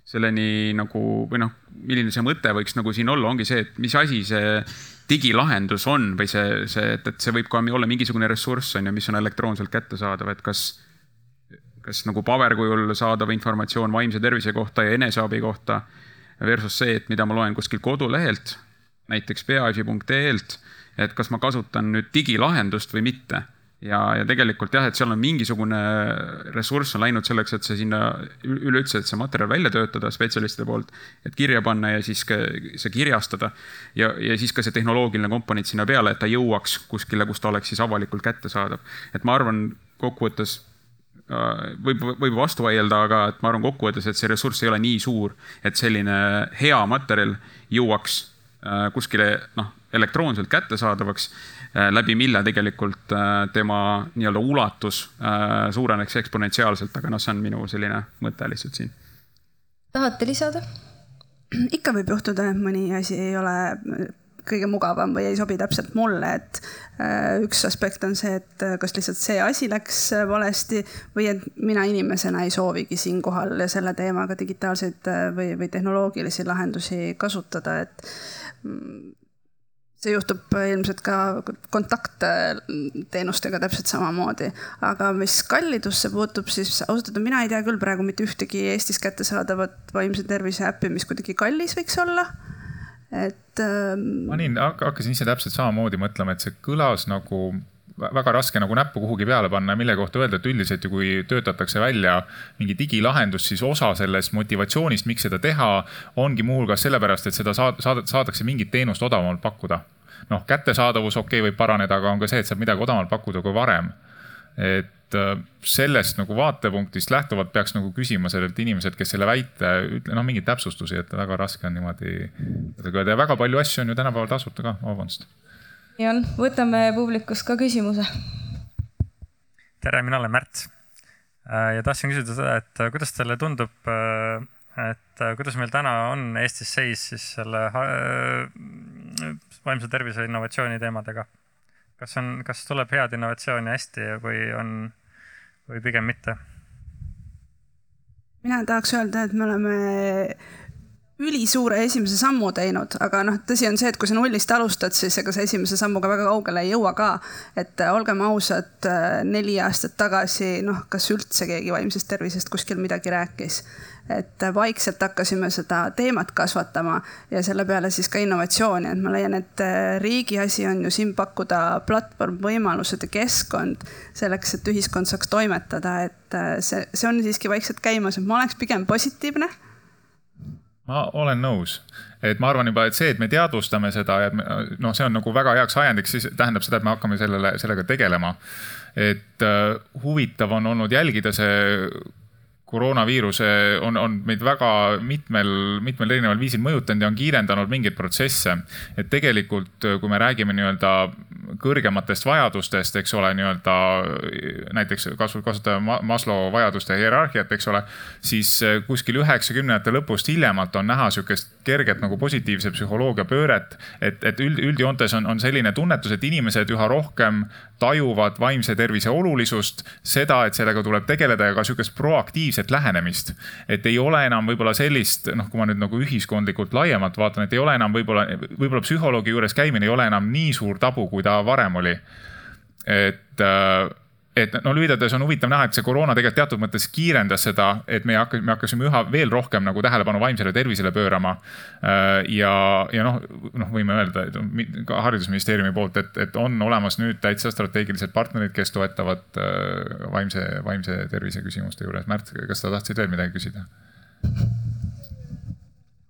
selleni nagu või noh, milline see mõte võiks nagu siin olla, ongi see, et mis asi see digilahendus on või see, see, et, et see võib ka olla mingisugune ressurss on ju, mis on elektroonselt kättesaadav, et kas, kas nagu paberkujul saadav informatsioon vaimse tervise kohta ja eneseabi kohta versus see, et mida ma loen kuskilt kodulehelt näiteks peaasi.ee-lt, et kas ma kasutan nüüd digilahendust või mitte. ja, ja tegelikult jah, et seal on mingisugune ressurss on läinud selleks, et see sinna üleüldse, et see materjal välja töötada spetsialistide poolt, et kirja panna ja siis ka see kirjastada. ja, ja siis ka see tehnoloogiline komponent sinna peale, et ta jõuaks kuskile, kus ta oleks siis avalikult kättesaadav. et ma arvan, kokkuvõttes äh, võib, võib vastu vaielda, aga et ma arvan kokkuvõttes, et see ressurss ei ole nii suur, et selline hea materjal jõuaks kuskile noh, elektroonselt kättesaadavaks, läbi mille tegelikult tema nii-öelda ulatus suureneks eksponentsiaalselt, aga noh, see on minu selline mõte lihtsalt siin. tahate lisada? [clears throat] ikka võib juhtuda, et mõni asi ei ole kõige mugavam või ei sobi täpselt mulle, et äh, üks aspekt on see, et äh, kas lihtsalt see asi läks äh, valesti või et mina inimesena ei soovigi siinkohal selle teemaga digitaalseid või, või tehnoloogilisi lahendusi kasutada, et see juhtub ilmselt ka kontaktteenustega täpselt samamoodi. aga mis kallidusse puutub, siis ausalt öelda mina ei tea küll praegu mitte ühtegi Eestis kättesaadavat vaimse tervise äppi, mis kuidagi kallis võiks olla et ähm.... ma olin, hakkasin ise täpselt samamoodi mõtlema, et see kõlas nagu väga raske nagu näppu kuhugi peale panna ja mille kohta öelda, et üldiselt ju kui töötatakse välja mingi digilahendus, siis osa sellest motivatsioonist, miks seda teha, ongi muuhulgas sellepärast, et seda saad, saad, saadakse mingit teenust odavamalt pakkuda. noh, kättesaadavus okei okay, võib paraneda, aga on ka see, et saab midagi odavamalt pakkuda kui varem. et äh, sellest nagu vaatepunktist lähtuvalt peaks nagu küsima sellelt inimeselt, kes selle väite, ütle noh, mingeid täpsustusi, et väga raske on niimoodi väga palju asju on ju tänapäeval tasuta ka, vabandust. Jan, võtame publikust ka küsimuse. tere, mina olen Märt äh, ja tahtsin küsida seda, et äh, kuidas teile tundub, et kuidas meil täna on Eestis seis siis selle vaimse tervise innovatsiooni teemadega? kas on, kas tuleb head innovatsiooni hästi või on või pigem mitte? mina tahaks öelda, et me oleme ülisuure esimese sammu teinud, aga noh, tõsi on see, et kui sa nullist alustad, siis ega sa esimese sammuga väga kaugele ei jõua ka. et äh, olgem ausad, äh, neli aastat tagasi, noh, kas üldse keegi vaimsest tervisest kuskil midagi rääkis? Et vaikselt hakkasime seda teemat kasvatama ja selle peale siis ka innovatsiooni, et ma leian, et äh, riigi asi on ju siin pakkuda platvorm, võimalused ja keskkond selleks, et ühiskond saaks toimetada, et äh, see, see on siiski vaikselt käimas, et ma oleks pigem positiivne ma olen nõus, et ma arvan juba, et see, et me teadvustame seda ja noh, see on nagu väga heaks ajendiks, siis tähendab seda, et me hakkame sellele, sellega tegelema. et uh, huvitav on olnud jälgida see koroonaviiruse on, on meid väga mitmel, mitmel erineval viisil mõjutanud ja on kiirendanud mingeid protsesse. et tegelikult, kui me räägime nii-öelda kõrgematest vajadustest, eks ole, nii-öelda näiteks kasutame Maslow vajaduste hierarhiat, eks ole, siis kuskil üheksakümnendate lõpust hiljemalt on näha sihukest kerget nagu positiivse psühholoogia pööret. et, et üld, üldjoontes on, on selline tunnetus, et inimesed üha rohkem tajuvad vaimse tervise olulisust, seda, et sellega tuleb tegeleda ja ka sihukest proaktiivset lähenemist. et ei ole enam võib-olla sellist, noh, kui ma nüüd nagu ühiskondlikult laiemalt vaatan, et ei ole enam võib-olla, võib-olla psühholoogi juures käimine ei ole enam nii suur tabu, kui ta varem oli. et äh, et no lühidalt öeldes on huvitav näha, et see koroona tegelikult teatud mõttes kiirendas seda, et me hakkasime, me hakkasime üha veel rohkem nagu tähelepanu vaimsele tervisele pöörama. Äh, ja, ja noh, noh, võime öelda ka haridusministeeriumi poolt, et, et on olemas nüüd täitsa strateegilised partnerid, kes toetavad äh, vaimse, vaimse tervise küsimuste juures. Märt, kas sa tahtsid veel midagi küsida?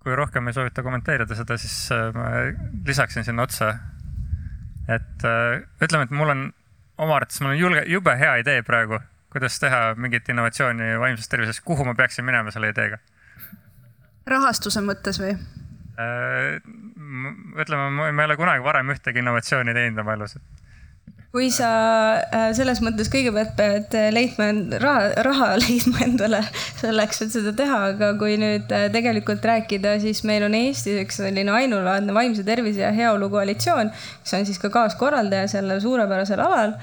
kui rohkem ei soovita kommenteerida seda, siis ma lisaksin sinna otsa. Et ütleme, et mul on oma arvates mul on julge, jube hea idee praegu, kuidas teha mingit innovatsiooni vaimses tervises, kuhu ma peaksin minema selle ideega? rahastuse mõttes või? Äh, ütleme, ma ei ole kunagi varem ühtegi innovatsiooni teinud oma elus, et kui sa äh, selles mõttes kõigepealt pead äh, leidma raha, raha [laughs] leidma endale selleks, et seda teha, aga kui nüüd äh, tegelikult rääkida, siis meil on Eestis üks selline ainulaadne vaimse tervise ja heaolu koalitsioon, kes on siis ka kaaskorraldaja sellel suurepärasel alal.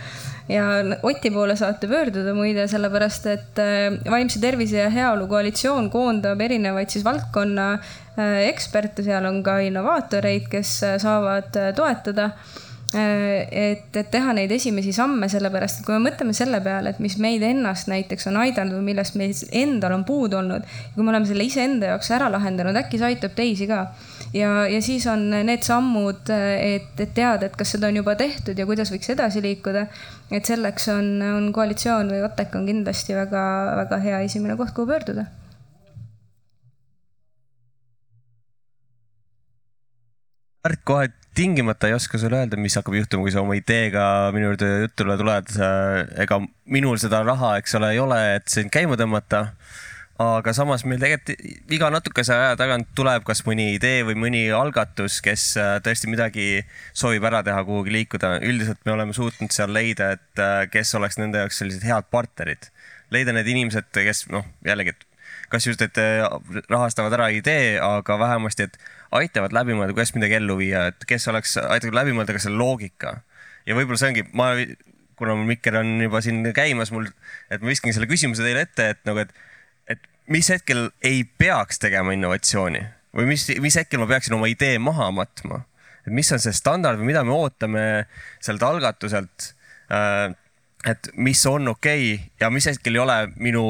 Ja Oti poole saate pöörduda muide, sellepärast et vaimse tervise ja heaolu koalitsioon koondab erinevaid siis valdkonna eksperte, seal on ka innovaatoreid, kes saavad toetada et, et teha neid esimesi samme, sellepärast et kui me mõtleme selle peale, et mis meid ennast näiteks on aidanud või millest meil endal on puudu olnud. kui me oleme selle iseenda jaoks ära lahendanud, äkki see aitab teisi ka. ja, ja siis on need sammud, et, et teada, et kas seda on juba tehtud ja kuidas võiks edasi liikuda. et selleks on, on koalitsioon või OTEK on kindlasti väga-väga hea esimene koht, kuhu pöörduda Märt kohe tingimata ei oska sulle öelda, mis hakkab juhtuma, kui sa oma ideega minu juurde jutule tuled. ega minul seda raha, eks ole, ei ole, et sind käima tõmmata. aga samas meil tegelikult iga natukese aja tagant tuleb kas mõni idee või mõni algatus, kes äh, tõesti midagi soovib ära teha, kuhugi liikuda. üldiselt me oleme suutnud seal leida, et äh, kes oleks nende jaoks sellised head partnerid. leida need inimesed, kes noh, jällegi, et kas just, et äh, rahastavad ära idee, aga vähemasti, et aitavad läbi mõelda, kuidas midagi ellu viia, et kes oleks, aitavad läbi mõelda ka selle loogika. ja võib-olla see ongi, ma, kuna mul mikker on juba siin käimas mul, et ma viskangi selle küsimuse teile ette, et nagu, et mis hetkel ei peaks tegema innovatsiooni või mis, mis hetkel ma peaksin oma idee maha matma? et mis on see standard või mida me ootame sealt algatuselt? Äh, et mis on okei okay ja mis hetkel ei ole minu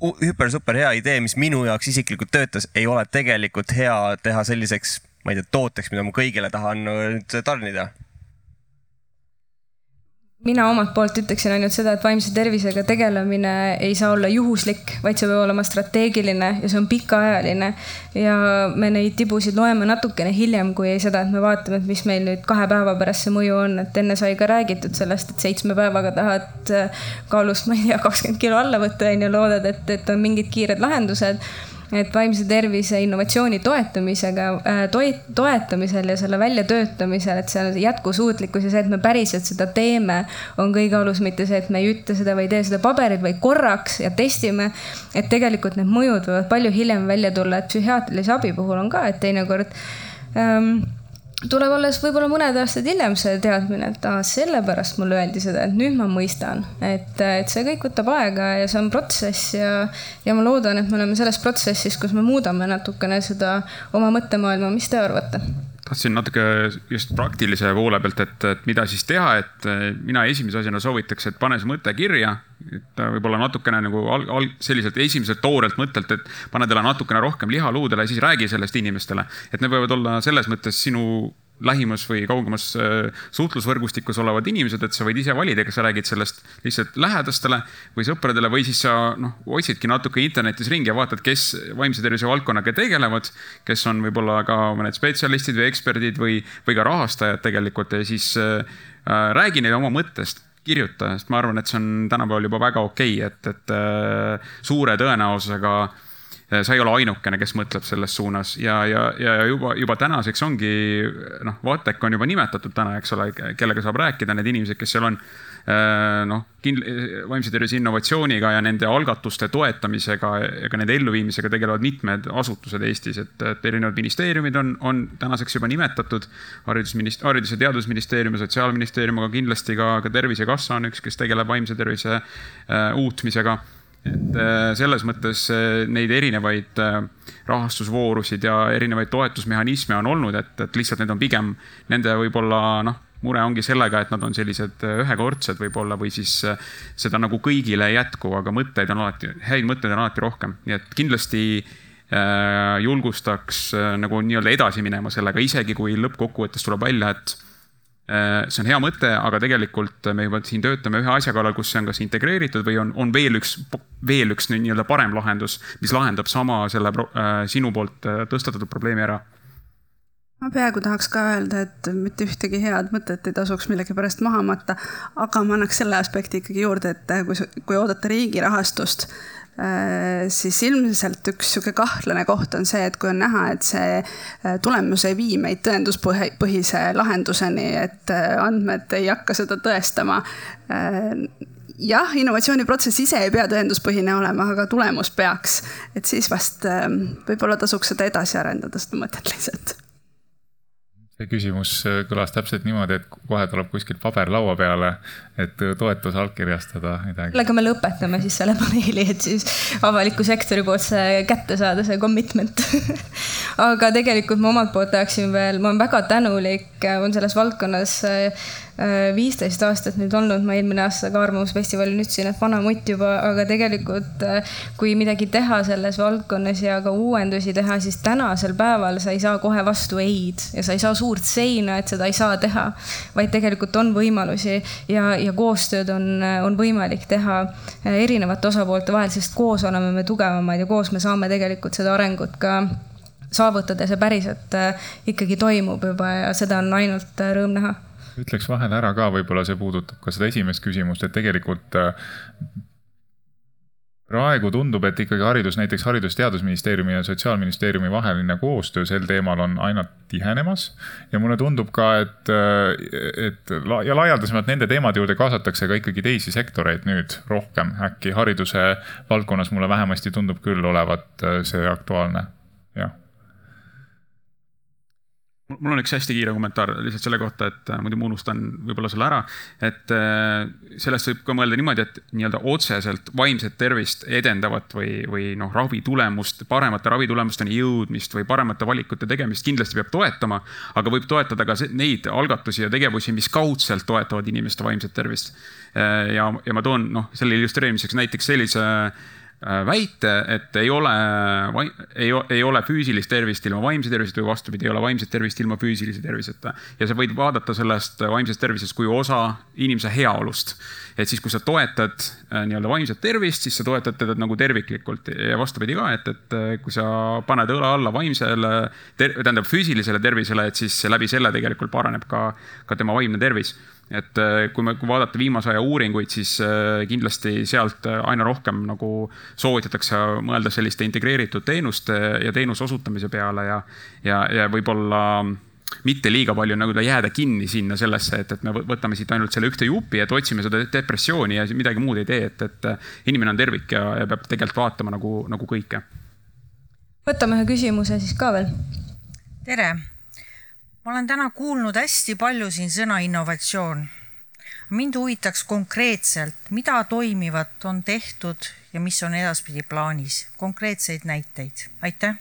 hüper-super hea idee, mis minu jaoks isiklikult töötas, ei ole tegelikult hea teha selliseks, ma ei tea, tooteks, mida ma kõigile tahan nüüd tarnida mina omalt poolt ütleksin ainult seda, et vaimse tervisega tegelemine ei saa olla juhuslik, vaid see peab olema strateegiline ja see on pikaajaline. ja me neid tibusid loeme natukene hiljem, kui seda, et me vaatame, et mis meil nüüd kahe päeva pärast see mõju on, et enne sai ka räägitud sellest, et seitsme päevaga tahad kaalust, ma ei tea, kakskümmend kilo alla võtta on ju, loodad, et, et on mingid kiired lahendused et vaimse tervise innovatsiooni toetamisega äh, toit, toetamisel ja selle väljatöötamisel, et on jätkusuutlikkus ja see, et me päriselt seda teeme, on kõige alus, mitte see, et me ei ütle seda või ei tee seda paberit, vaid korraks ja testime. et tegelikult need mõjud võivad palju hiljem välja tulla, et psühhiaatrilise abi puhul on ka, et teinekord ähm, tuleb alles võib-olla mõned aastad hiljem see teadmine, et aa, sellepärast mulle öeldi seda, et nüüd ma mõistan, et, et see kõik võtab aega ja see on protsess ja, ja ma loodan, et me oleme selles protsessis, kus me muudame natukene seda oma mõttemaailma, mis te arvate? Tahtsin natuke just praktilise poole pealt, et, et mida siis teha, et mina esimese asjana soovitaks, et pane see mõte kirja. et võib-olla natukene nagu al-, al-, selliselt esimeselt toorelt mõttelt, et pane talle natukene rohkem liha luudele siis räägi sellest inimestele. et need võivad olla selles mõttes sinu lähimas või kaugemas äh, suhtlusvõrgustikus olevad inimesed, et sa võid ise valida, kas sa räägid sellest lihtsalt lähedastele või sõpradele või siis sa noh, otsidki natuke internetis ringi ja vaatad, kes vaimse tervise valdkonnaga tegelevad, kes on võib-olla ka mõned spetsialistid või eksperdid või, või ka rahastajad tegelikult ja siis äh, äh räägi neile oma mõttest kirjuta, sest ma arvan, et see on tänapäeval juba väga okei okay,, et, et äh, suure tõenäosusega äh, sa ei ole ainukene, kes mõtleb selles suunas ja, ja, ja juba, juba tänaseks ongi noh, Vatek on juba nimetatud täna, eks ole, kellega saab rääkida, need inimesed, kes seal on äh, noh, vaimse tervise innovatsiooniga ja nende algatuste toetamisega ja ka nende elluviimisega tegelevad mitmed asutused Eestis, et, et erinevad ministeeriumid on, on tänaseks juba nimetatud. haridusminist-, haridus- ja teadusministeerium ja sotsiaalministeerium, aga kindlasti ka, ka Tervisekassa on üks, kes tegeleb vaimse tervise äh, uutmisega et äh, selles mõttes äh, neid erinevaid äh, rahastusvoorusid ja erinevaid toetusmehhanisme on olnud, et, et lihtsalt need on pigem nende võib-olla noh, mure ongi sellega, et nad on sellised ühekordsed võib-olla või siis seda nagu kõigile ei jätku, aga mõtteid on alati, häid mõtteid on alati rohkem, nii et kindlasti julgustaks nagu nii-öelda edasi minema sellega, isegi kui lõppkokkuvõttes tuleb välja, et see on hea mõte, aga tegelikult me juba siin töötame ühe asja kallal, kus see on kas integreeritud või on, on veel üks, veel üks nii-öelda parem lahendus, mis lahendab sama selle äh, sinu poolt äh, tõstatatud probleemi ära. Ma peaaegu tahaks ka öelda, et mitte ühtegi head mõtet ei tasuks millegipärast maha matta, aga ma annaks selle aspekti ikkagi juurde, et kui, kui oodata riigi rahastust, Äh, siis ilmselt üks sihuke kahtlane koht on see, et kui on näha, et see äh, tulemus ei vii meid tõenduspõhise lahenduseni, et äh, andmed ei hakka seda tõestama jah, innovatsiooniprotsess ise ei pea tõenduspõhine olema, aga tulemus peaks. et siis vast võib-olla tasuks seda edasi arendada, seda mõtet lihtsalt see küsimus äh, kõlas täpselt niimoodi, et kohe tuleb kuskilt paber laua peale, et äh, toetus allkirjastada midagi. sellega me lõpetame siis selle paneeli, et siis avaliku sektori poolt see kätte saada, see commitment [laughs] aga tegelikult ma omalt poolt tahaksin veel, ma olen väga tänulik, on selles valdkonnas äh, Äh, viisteist aastat nüüd olnud, ma eelmine aasta ka Arvamusfestivalil ütlesin, et vana mutt juba, aga tegelikult äh, kui midagi teha selles valdkonnas ja ka uuendusi teha, siis tänasel päeval sa ei saa kohe vastu ei-d ja sa ei saa suurt seina, et seda ei saa teha. vaid tegelikult on võimalusi ja, ja koostööd on, on võimalik teha äh, erinevate osapoolte vahel, sest koos oleme me tugevamad ja koos me saame tegelikult seda arengut ka saavutada see päriselt ikkagi toimub juba ja seda on ainult rõõm näha ütleks vahele ära ka, võib-olla see puudutab ka seda esimest küsimust, et tegelikult äh, praegu tundub, et ikkagi haridus, näiteks Haridus-Teadusministeeriumi ja Sotsiaalministeeriumi vaheline koostöö sel teemal on aina tihenemas. ja mulle tundub ka, et, et ja laialdasemalt nende teemade juurde kaasatakse ka ikkagi teisi sektoreid nüüd rohkem. äkki hariduse valdkonnas mulle vähemasti tundub küll olevat see aktuaalne, jah mul on üks hästi kiire kommentaar lihtsalt selle kohta, et äh, muidu ma unustan võib-olla selle ära. et äh, sellest võib ka mõelda niimoodi, et nii-öelda otseselt vaimset tervist edendavat või, või noh, ravitulemust, paremate ravitulemusteni jõudmist või paremate valikute tegemist kindlasti peab toetama. aga võib toetada ka neid algatusi ja tegevusi, mis kaudselt toetavad inimeste vaimset tervist. Äh, ja, ja ma toon noh, selle illustreerimiseks näiteks sellise Äh, väite, et ei ole, ei, ei ole füüsilist tervist ilma vaimse terviseta või vastupidi, ei ole vaimset tervist ilma füüsilise terviseta. ja sa võid vaadata sellest vaimsest tervisest kui osa inimese heaolust. et siis, kui sa toetad äh, nii-öelda vaimset tervist, siis sa toetad teda nagu terviklikult ja vastupidi ka, et, et äh, kui sa paned õla alla vaimsele, tähendab füüsilisele tervisele, et siis läbi selle tegelikult paraneb ka, ka tema vaimne tervis et äh, kui me, kui vaadata viimase aja uuringuid, siis äh, kindlasti sealt äh, aina rohkem nagu soovitatakse mõelda selliste integreeritud teenuste ja teenuse osutamise peale ja, ja, ja võib-olla mitte liiga palju nagu jääda kinni sinna sellesse, et, et me võtame siit ainult selle ühte jupi, et otsime seda depressiooni ja midagi muud ei tee, et, et inimene on tervik ja, ja peab tegelikult vaatama nagu, nagu kõike. võtame ühe küsimuse siis ka veel. tere ma olen täna kuulnud hästi palju siin sõna innovatsioon. mind huvitaks konkreetselt, mida toimivat on tehtud ja mis on edaspidi plaanis, konkreetseid näiteid, aitäh!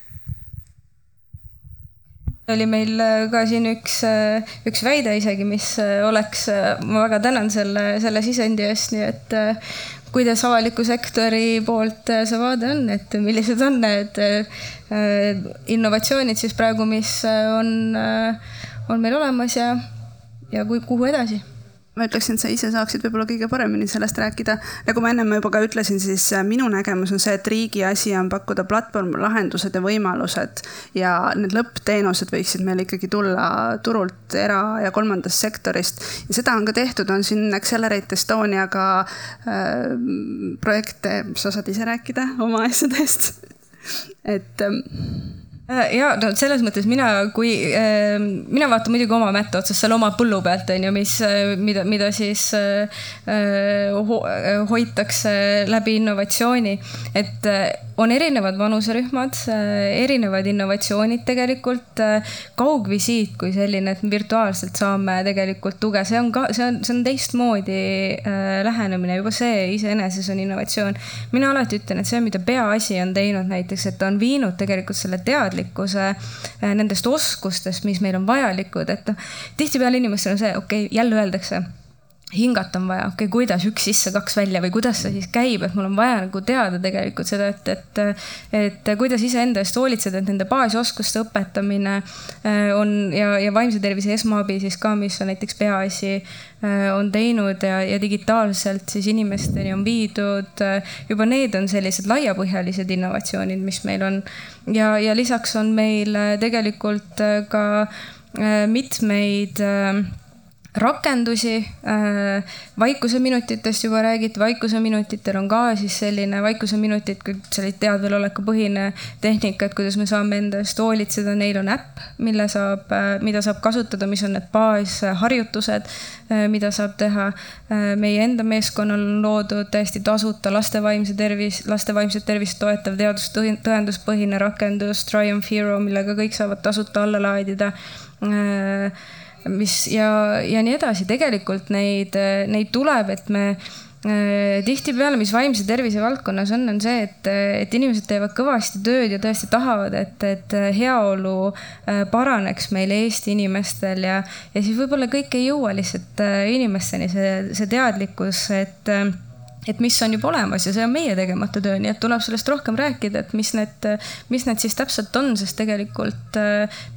Oli meil äh, ka siin üks, äh, üks väide isegi, mis äh, oleks, ma väga tänan selle, selle sisendi eest, nii et kuidas avaliku sektori poolt see vaade on, et millised on need innovatsioonid siis praegu, mis on, on meil olemas ja, ja kui, kuhu edasi ma ütleksin, et sa ise saaksid võib-olla kõige paremini sellest rääkida. nagu ma ennem juba ka ütlesin, siis äh, minu nägemus on see, et riigi asi on pakkuda platvormlahendused ja võimalused ja need lõppteenused võiksid meil ikkagi tulla turult era- ja kolmandast sektorist. ja seda on ka tehtud, on siin Accelerate Estoniaga äh, projekte, sa saad ise rääkida oma asjadest [laughs] et ähm, Äh, ja no selles mõttes mina, kui äh, mina vaatan muidugi oma mätta otsast seal oma põllu pealt on ju, mis, äh, mida, mida siis äh, ho, hoitakse läbi innovatsiooni, et on erinevad vanuserühmad, erinevad innovatsioonid tegelikult. kaugvisiit kui selline, et virtuaalselt saame tegelikult tuge, see on ka, see on, see on teistmoodi lähenemine, juba see iseenesest on innovatsioon. mina alati ütlen, et see, mida peaasi on teinud näiteks, et ta on viinud tegelikult selle teadlikkuse äh, nendest oskustest, mis meil on vajalikud, et noh, tihtipeale inimestel on see, okei okay,, jälle öeldakse hingata on vaja, okei okay,, kuidas üks sisse, kaks välja või kuidas see siis käib, et mul on vaja nagu teada tegelikult seda, et, et, et kuidas iseenda eest hoolitseda, et nende baasoskuste õpetamine äh, on ja, ja vaimse tervise esmaabi siis ka, mis on näiteks peaasi, äh, on teinud ja, ja digitaalselt siis inimesteni on viidud. Äh, juba need on sellised laiapõhjalised innovatsioonid, mis meil on ja, ja lisaks on meil tegelikult ka mitmeid rakendusi äh,. vaikuseminutitest juba räägiti, vaikuseminutitel on ka siis selline vaikuseminutid, selline teadvelolekupõhine tehnika, et kuidas me saame enda eest hoolitseda, neil on äpp, mille saab äh,, mida saab kasutada, mis on need baasharjutused äh,, mida saab teha meie enda meeskonnal on loodud täiesti tasuta laste vaimse tervis, laste vaimset tervist toetav teadustõenduspõhine rakendus Triumph Hero, millega kõik saavad tasuta alla laadida mis ja, ja nii edasi, tegelikult neid, neid tuleb, et me äh, tihtipeale, mis vaimse tervise valdkonnas on, on see, et, et inimesed teevad kõvasti tööd ja tõesti tahavad, et, et heaolu äh, paraneks meil Eesti inimestel ja, ja siis võib-olla kõik ei jõua lihtsalt äh, inimesteni, see, see teadlikkus, et et mis on juba olemas ja see on meie tegemata töö, nii et tuleb sellest rohkem rääkida, et mis need, mis need siis täpselt on, sest tegelikult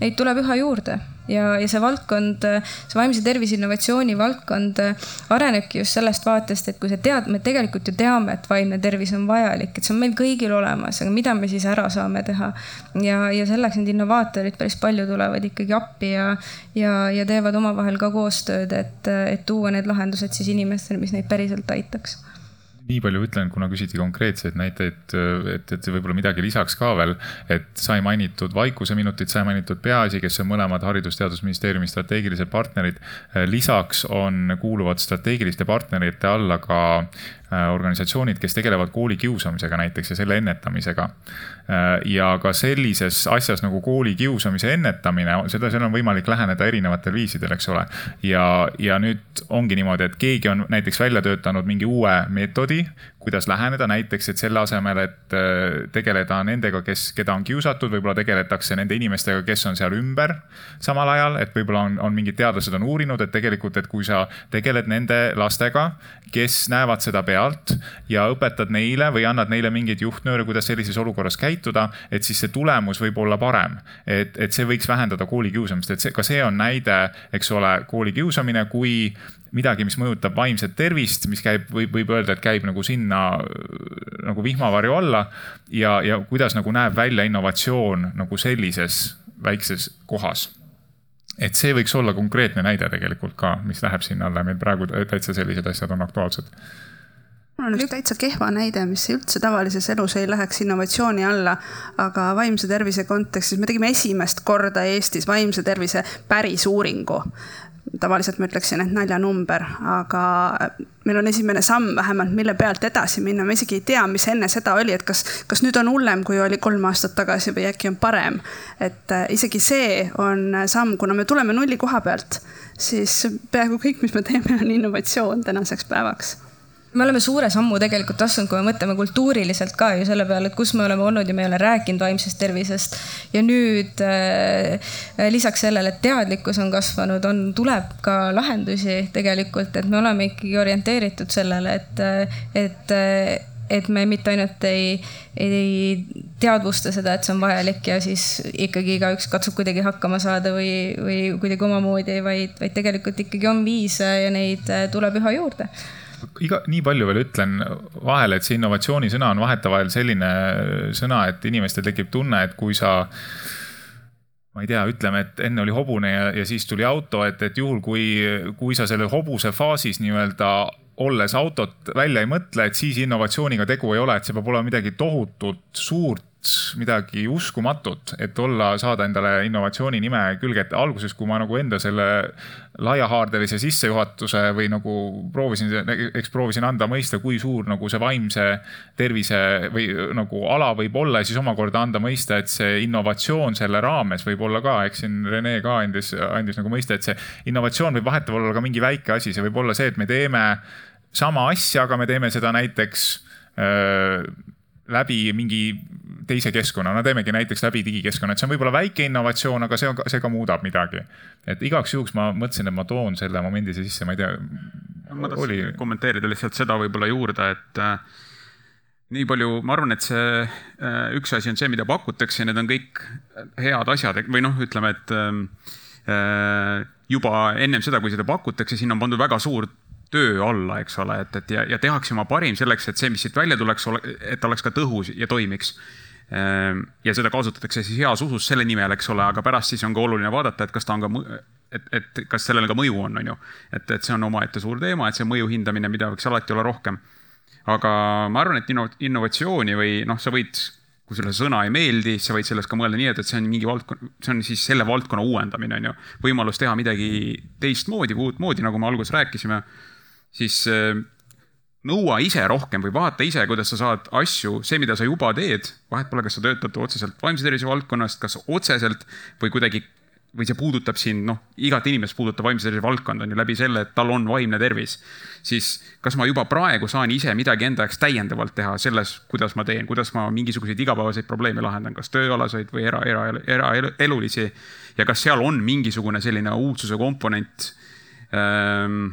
neid tuleb üha juurde ja, ja see valdkond, see vaimse tervise innovatsiooni valdkond arenebki just sellest vaatest, et kui sa tead, me tegelikult ju teame, et vaimne tervis on vajalik, et see on meil kõigil olemas, aga mida me siis ära saame teha. ja, ja selleks need innovaatorid päris palju tulevad ikkagi appi ja, ja, ja teevad omavahel ka koostööd, et, et tuua need lahendused siis inimestele, mis neid päriselt aitaks nii palju ütlen, kuna küsiti konkreetseid näiteid, et, et võib-olla midagi lisaks ka veel, et sai mainitud Vaikuseminutit, sai mainitud Peaasi, kes on mõlemad Haridus-Teadusministeeriumi strateegilised partnerid. lisaks on, kuuluvad strateegiliste partnerite alla ka organisatsioonid, kes tegelevad koolikiusamisega näiteks ja selle ennetamisega. Äh, ja ka sellises asjas nagu koolikiusamise ennetamine, seda, seal on võimalik läheneda erinevatel viisidel, eks ole. ja, ja nüüd ongi niimoodi, et keegi on näiteks välja töötanud mingi uue meetodi, kuidas läheneda, näiteks, et selle asemel, et äh, tegeleda nendega, kes, keda on kiusatud, võib-olla tegeletakse nende inimestega, kes on seal ümber samal ajal, et võib-olla on, on mingid teadlased on uurinud, et tegelikult, et kui sa tegeled nende lastega, kes näevad seda pealt ja õpetad neile või annad neile mingeid juhtnööre, kuidas sellises olukorras käituda, et siis see tulemus võib olla parem. et, et see võiks vähendada koolikiusamist, et see, ka see on näide, eks ole, koolikiusamine kui midagi, mis mõjutab vaimset tervist, mis käib, võib, võib öelda, et käib nagu sinna nagu vihmavarju alla ja, ja kuidas nagu näeb välja innovatsioon nagu sellises väikses kohas. Et see võiks olla konkreetne näide tegelikult ka, mis läheb sinna alla, meil praegu täitsa sellised asjad on aktuaalsed. Mul on üks täitsa kehva näide, mis üldse tavalises elus ei läheks innovatsiooni alla, aga vaimse tervise kontekstis me tegime esimest korda Eestis vaimse tervise päris uuringu. Tavaliselt ma ütleksin, et naljanumber, aga meil on esimene samm vähemalt, mille pealt edasi minna, ma isegi ei tea, mis enne seda oli, et kas, kas nüüd on hullem, kui oli kolm aastat tagasi või äkki on parem. et äh, isegi see on samm, kuna me tuleme nulli koha pealt, siis peaaegu kõik, mis me teeme, on innovatsioon tänaseks päevaks me oleme suure sammu tegelikult astunud, kui me mõtleme kultuuriliselt ka ju selle peale, et kus me oleme olnud ja me ei ole rääkinud vaimsest tervisest. ja nüüd äh, lisaks sellele, et teadlikkus on kasvanud, on, tuleb ka lahendusi tegelikult, et me oleme ikkagi orienteeritud sellele, et, et et me mitte ainult ei, ei teadvusta seda, et see on vajalik ja siis ikkagi igaüks katsub kuidagi hakkama saada või, või kuidagi omamoodi, vaid, vaid tegelikult ikkagi on viise ja neid tuleb üha juurde iga, nii palju veel ütlen vahele, et see innovatsioonisõna on vahetevahel selline sõna, et inimestel tekib tunne, et kui sa ma ei tea, ütleme, et enne oli hobune ja, ja siis tuli auto, et, et juhul, kui, kui sa selle hobuse faasis nii-öelda olles autot välja ei mõtle, et siis innovatsiooniga tegu ei ole, et see peab olema midagi tohutut suurt midagi uskumatut, et olla, saada endale innovatsiooni nime külge, et alguses, kui ma nagu enda selle laiahaardelise sissejuhatuse või nagu proovisin, eks proovisin anda mõista, kui suur nagu see vaimse tervise või nagu ala võib olla ja siis omakorda anda mõista, et see innovatsioon selle raames võib olla ka, eks siin Rene ka andis, andis nagu mõista, et see innovatsioon võib vahetevahel olla ka mingi väike asi, see võib olla see, et me teeme sama asja, aga me teeme seda näiteks öö, läbi mingi teise keskkonna, no teemegi näiteks läbi digikeskkonna, et see on võib-olla väike innovatsioon, aga see on, see ka muudab midagi. et igaks juhuks ma mõtlesin, et ma toon selle momendi sisse, ma ei tea. ma tahtsin oli... kommenteerida lihtsalt seda võib-olla juurde, et äh, nii palju, ma arvan, et see äh, üks asi on see, mida pakutakse, need on kõik head asjad või noh, ütleme, et ähm, äh, juba ennem seda, kui seda pakutakse, siin on pandud väga suur töö alla, eks ole, et, et ja, ja tehakse oma parim selleks, et see, mis siit välja tuleks, et oleks ka tõhus ja toimiks. Ehm, ja seda kasutatakse siis heas usus selle nimel, eks ole, aga pärast siis on ka oluline vaadata, et kas ta on ka, et, et kas sellel ka mõju on, on ju. et, et see on omaette suur teema, et see mõju hindamine, mida võiks alati olla rohkem. aga ma arvan, et innovatsiooni või noh, sa võid, kui sulle sõna ei meeldi, sa võid sellest ka mõelda nii, et, et see on mingi valdkond, see on siis selle valdkonna uuendamine, on ju. võimalus teha midagi teistmoodi või uutmoodi, nagu me alguses rääkisime, siis nõua ise rohkem või vaata ise, kuidas sa saad asju, see, mida sa juba teed, vahet pole, kas sa töötad otseselt vaimse tervise valdkonnast, kas otseselt või kuidagi või see puudutab siin, noh, igat inimest puudutab vaimse tervise valdkond on ju läbi selle, et tal on vaimne tervis. siis kas ma juba praegu saan ise midagi enda jaoks täiendavalt teha selles, kuidas ma teen, kuidas ma mingisuguseid igapäevaseid probleeme lahendan, kas tööalaseid või era, era, eraelulisi. ja kas seal on mingisugune selline uudsuse komponent ähm,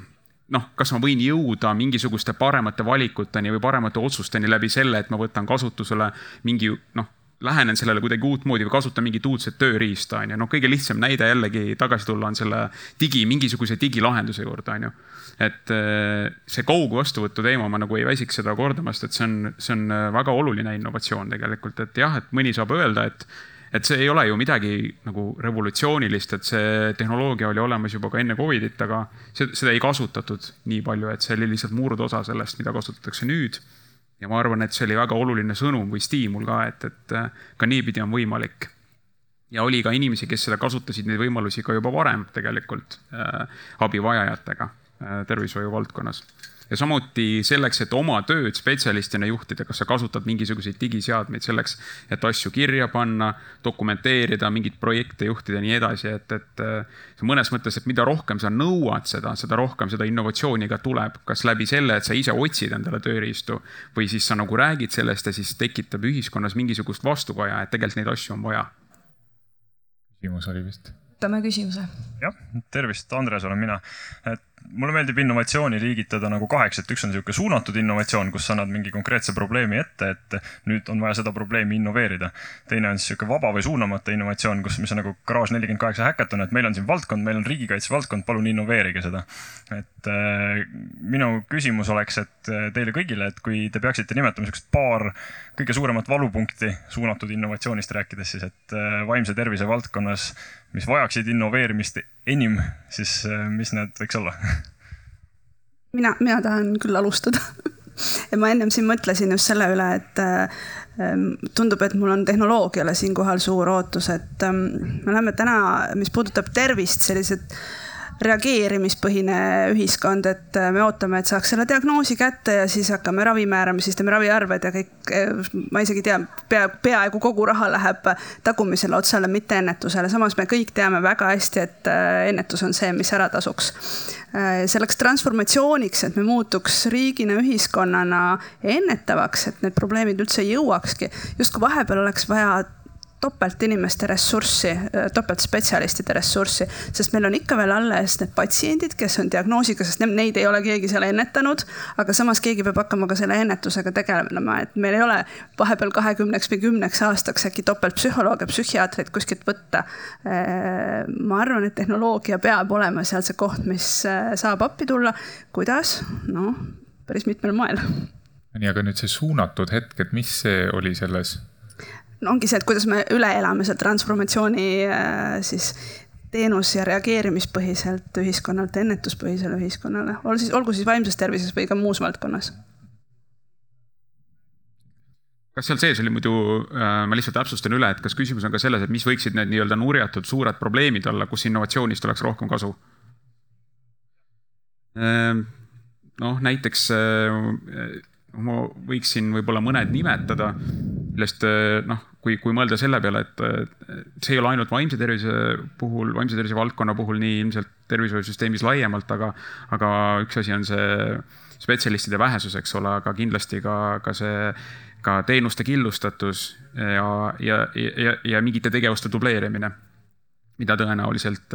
noh, kas ma võin jõuda mingisuguste paremate valikuteni või paremate otsusteni läbi selle, et ma võtan kasutusele mingi noh, lähenen sellele kuidagi uutmoodi või kasutan mingit uudset tööriista, on ju. noh, kõige lihtsam näide jällegi tagasi tulla on selle digi, mingisuguse digilahenduse juurde, on ju. et eh, see kaugvastuvõtu teema, ma nagu ei väsiks seda kordamast, et see on, see on väga oluline innovatsioon tegelikult, et jah, et mõni saab öelda, et et see ei ole ju midagi nagu revolutsioonilist, et see tehnoloogia oli olemas juba ka enne Covidit, aga seda ei kasutatud nii palju, et see oli lihtsalt murdosa sellest, mida kasutatakse nüüd. ja ma arvan, et see oli väga oluline sõnum või stiimul ka, et, et ka niipidi on võimalik ja oli ka inimesi, kes seda kasutasid, neid võimalusi ka juba varem tegelikult äh, abivajajatega äh, tervishoiu valdkonnas ja samuti selleks, et oma tööd spetsialistina juhtida, kas sa kasutad mingisuguseid digiseadmeid selleks, et asju kirja panna, dokumenteerida, mingeid projekte juhtida ja nii edasi, et, et mõnes mõttes, et mida rohkem sa nõuad seda, seda rohkem seda innovatsiooni ka tuleb, kas läbi selle, et sa ise otsid endale tööriistu või siis sa nagu räägid sellest ja siis tekitab ühiskonnas mingisugust vastukaja, et tegelikult neid asju on vaja. küsimus oli vist võtame küsimuse. jah, tervist, Andres olen mina. et mulle meeldib innovatsiooni liigitada nagu kaheks, et üks on niisugune suunatud innovatsioon, kus sa annad mingi konkreetse probleemi ette, et nüüd on vaja seda probleemi innoveerida. teine on siis niisugune vaba või suunamata innovatsioon, kus, mis on nagu Garage nelikümmend kaheksa häkaton, et meil on siin valdkond, meil on riigikaitse valdkond, palun innoveerige seda. et äh, minu küsimus oleks, et äh, teile kõigile, et kui te peaksite nimetama niisugust paar kõige suuremat valupunkti suunatud innovatsioonist rääkides, siis et äh, vaimse tervise valdkonnas mis vajaksid innoveerimist enim, siis äh, mis need võiks olla? [laughs] mina, mina tahan küll alustada [laughs] ja ma ennem siin mõtlesin just selle üle, et äh, tundub, et mul on tehnoloogiale siinkohal suur ootus, et ähm, me oleme täna, mis puudutab tervist, sellised reageerimispõhine ühiskond, et äh, me ootame, et saaks selle diagnoosi kätte ja siis hakkame ravi määrama, siis teeme raviarved ja kõik, äh, ma isegi tean, pea, peaaegu kogu raha läheb tagumisele otsale, mitte ennetusele. samas me kõik teame väga hästi, et äh, ennetus on see, mis ära tasuks. selleks transformatsiooniks, et me muutuks riigina, ühiskonnana ennetavaks, et need probleemid üldse jõuakski, justkui vahepeal oleks vaja topelt inimeste ressurssi, topelt spetsialistide ressurssi, sest meil on ikka veel alles need patsiendid, kes on diagnoosiga, sest neid ei ole keegi seal ennetanud. aga samas keegi peab hakkama ka selle ennetusega tegelema, et meil ei ole vahepeal kahekümneks või kümneks aastaks äkki topeltpsühholooge, psühhiaatreid kuskilt võtta. ma arvan, et tehnoloogia peab olema seal see koht, mis saab appi tulla. kuidas? noh, päris mitmel moel. nii, aga nüüd see suunatud hetk, et mis see oli selles no ongi see, et kuidas me üle elame selle transformatsiooni äh, siis teenus- ja reageerimispõhiselt ühiskonnalt ennetuspõhisele ühiskonnale, olgu siis, olgu siis vaimses tervises või ka muus valdkonnas. kas seal sees oli muidu, äh, ma lihtsalt täpsustan üle, et kas küsimus on ka selles, et mis võiksid need nii-öelda nurjatud suured probleemid olla, kus innovatsioonist oleks rohkem kasu? Äh, noh, näiteks ma võiksin võib-olla mõned nimetada, millest noh, kui, kui mõelda selle peale, et see ei ole ainult vaimse tervise puhul, vaimse tervise valdkonna puhul nii ilmselt tervishoiusüsteemis laiemalt, aga, aga üks asi on see spetsialistide vähesus, eks ole, aga kindlasti ka, ka see, ka teenuste killustatus ja, ja, ja, ja mingite tegevuste dubleerimine. mida tõenäoliselt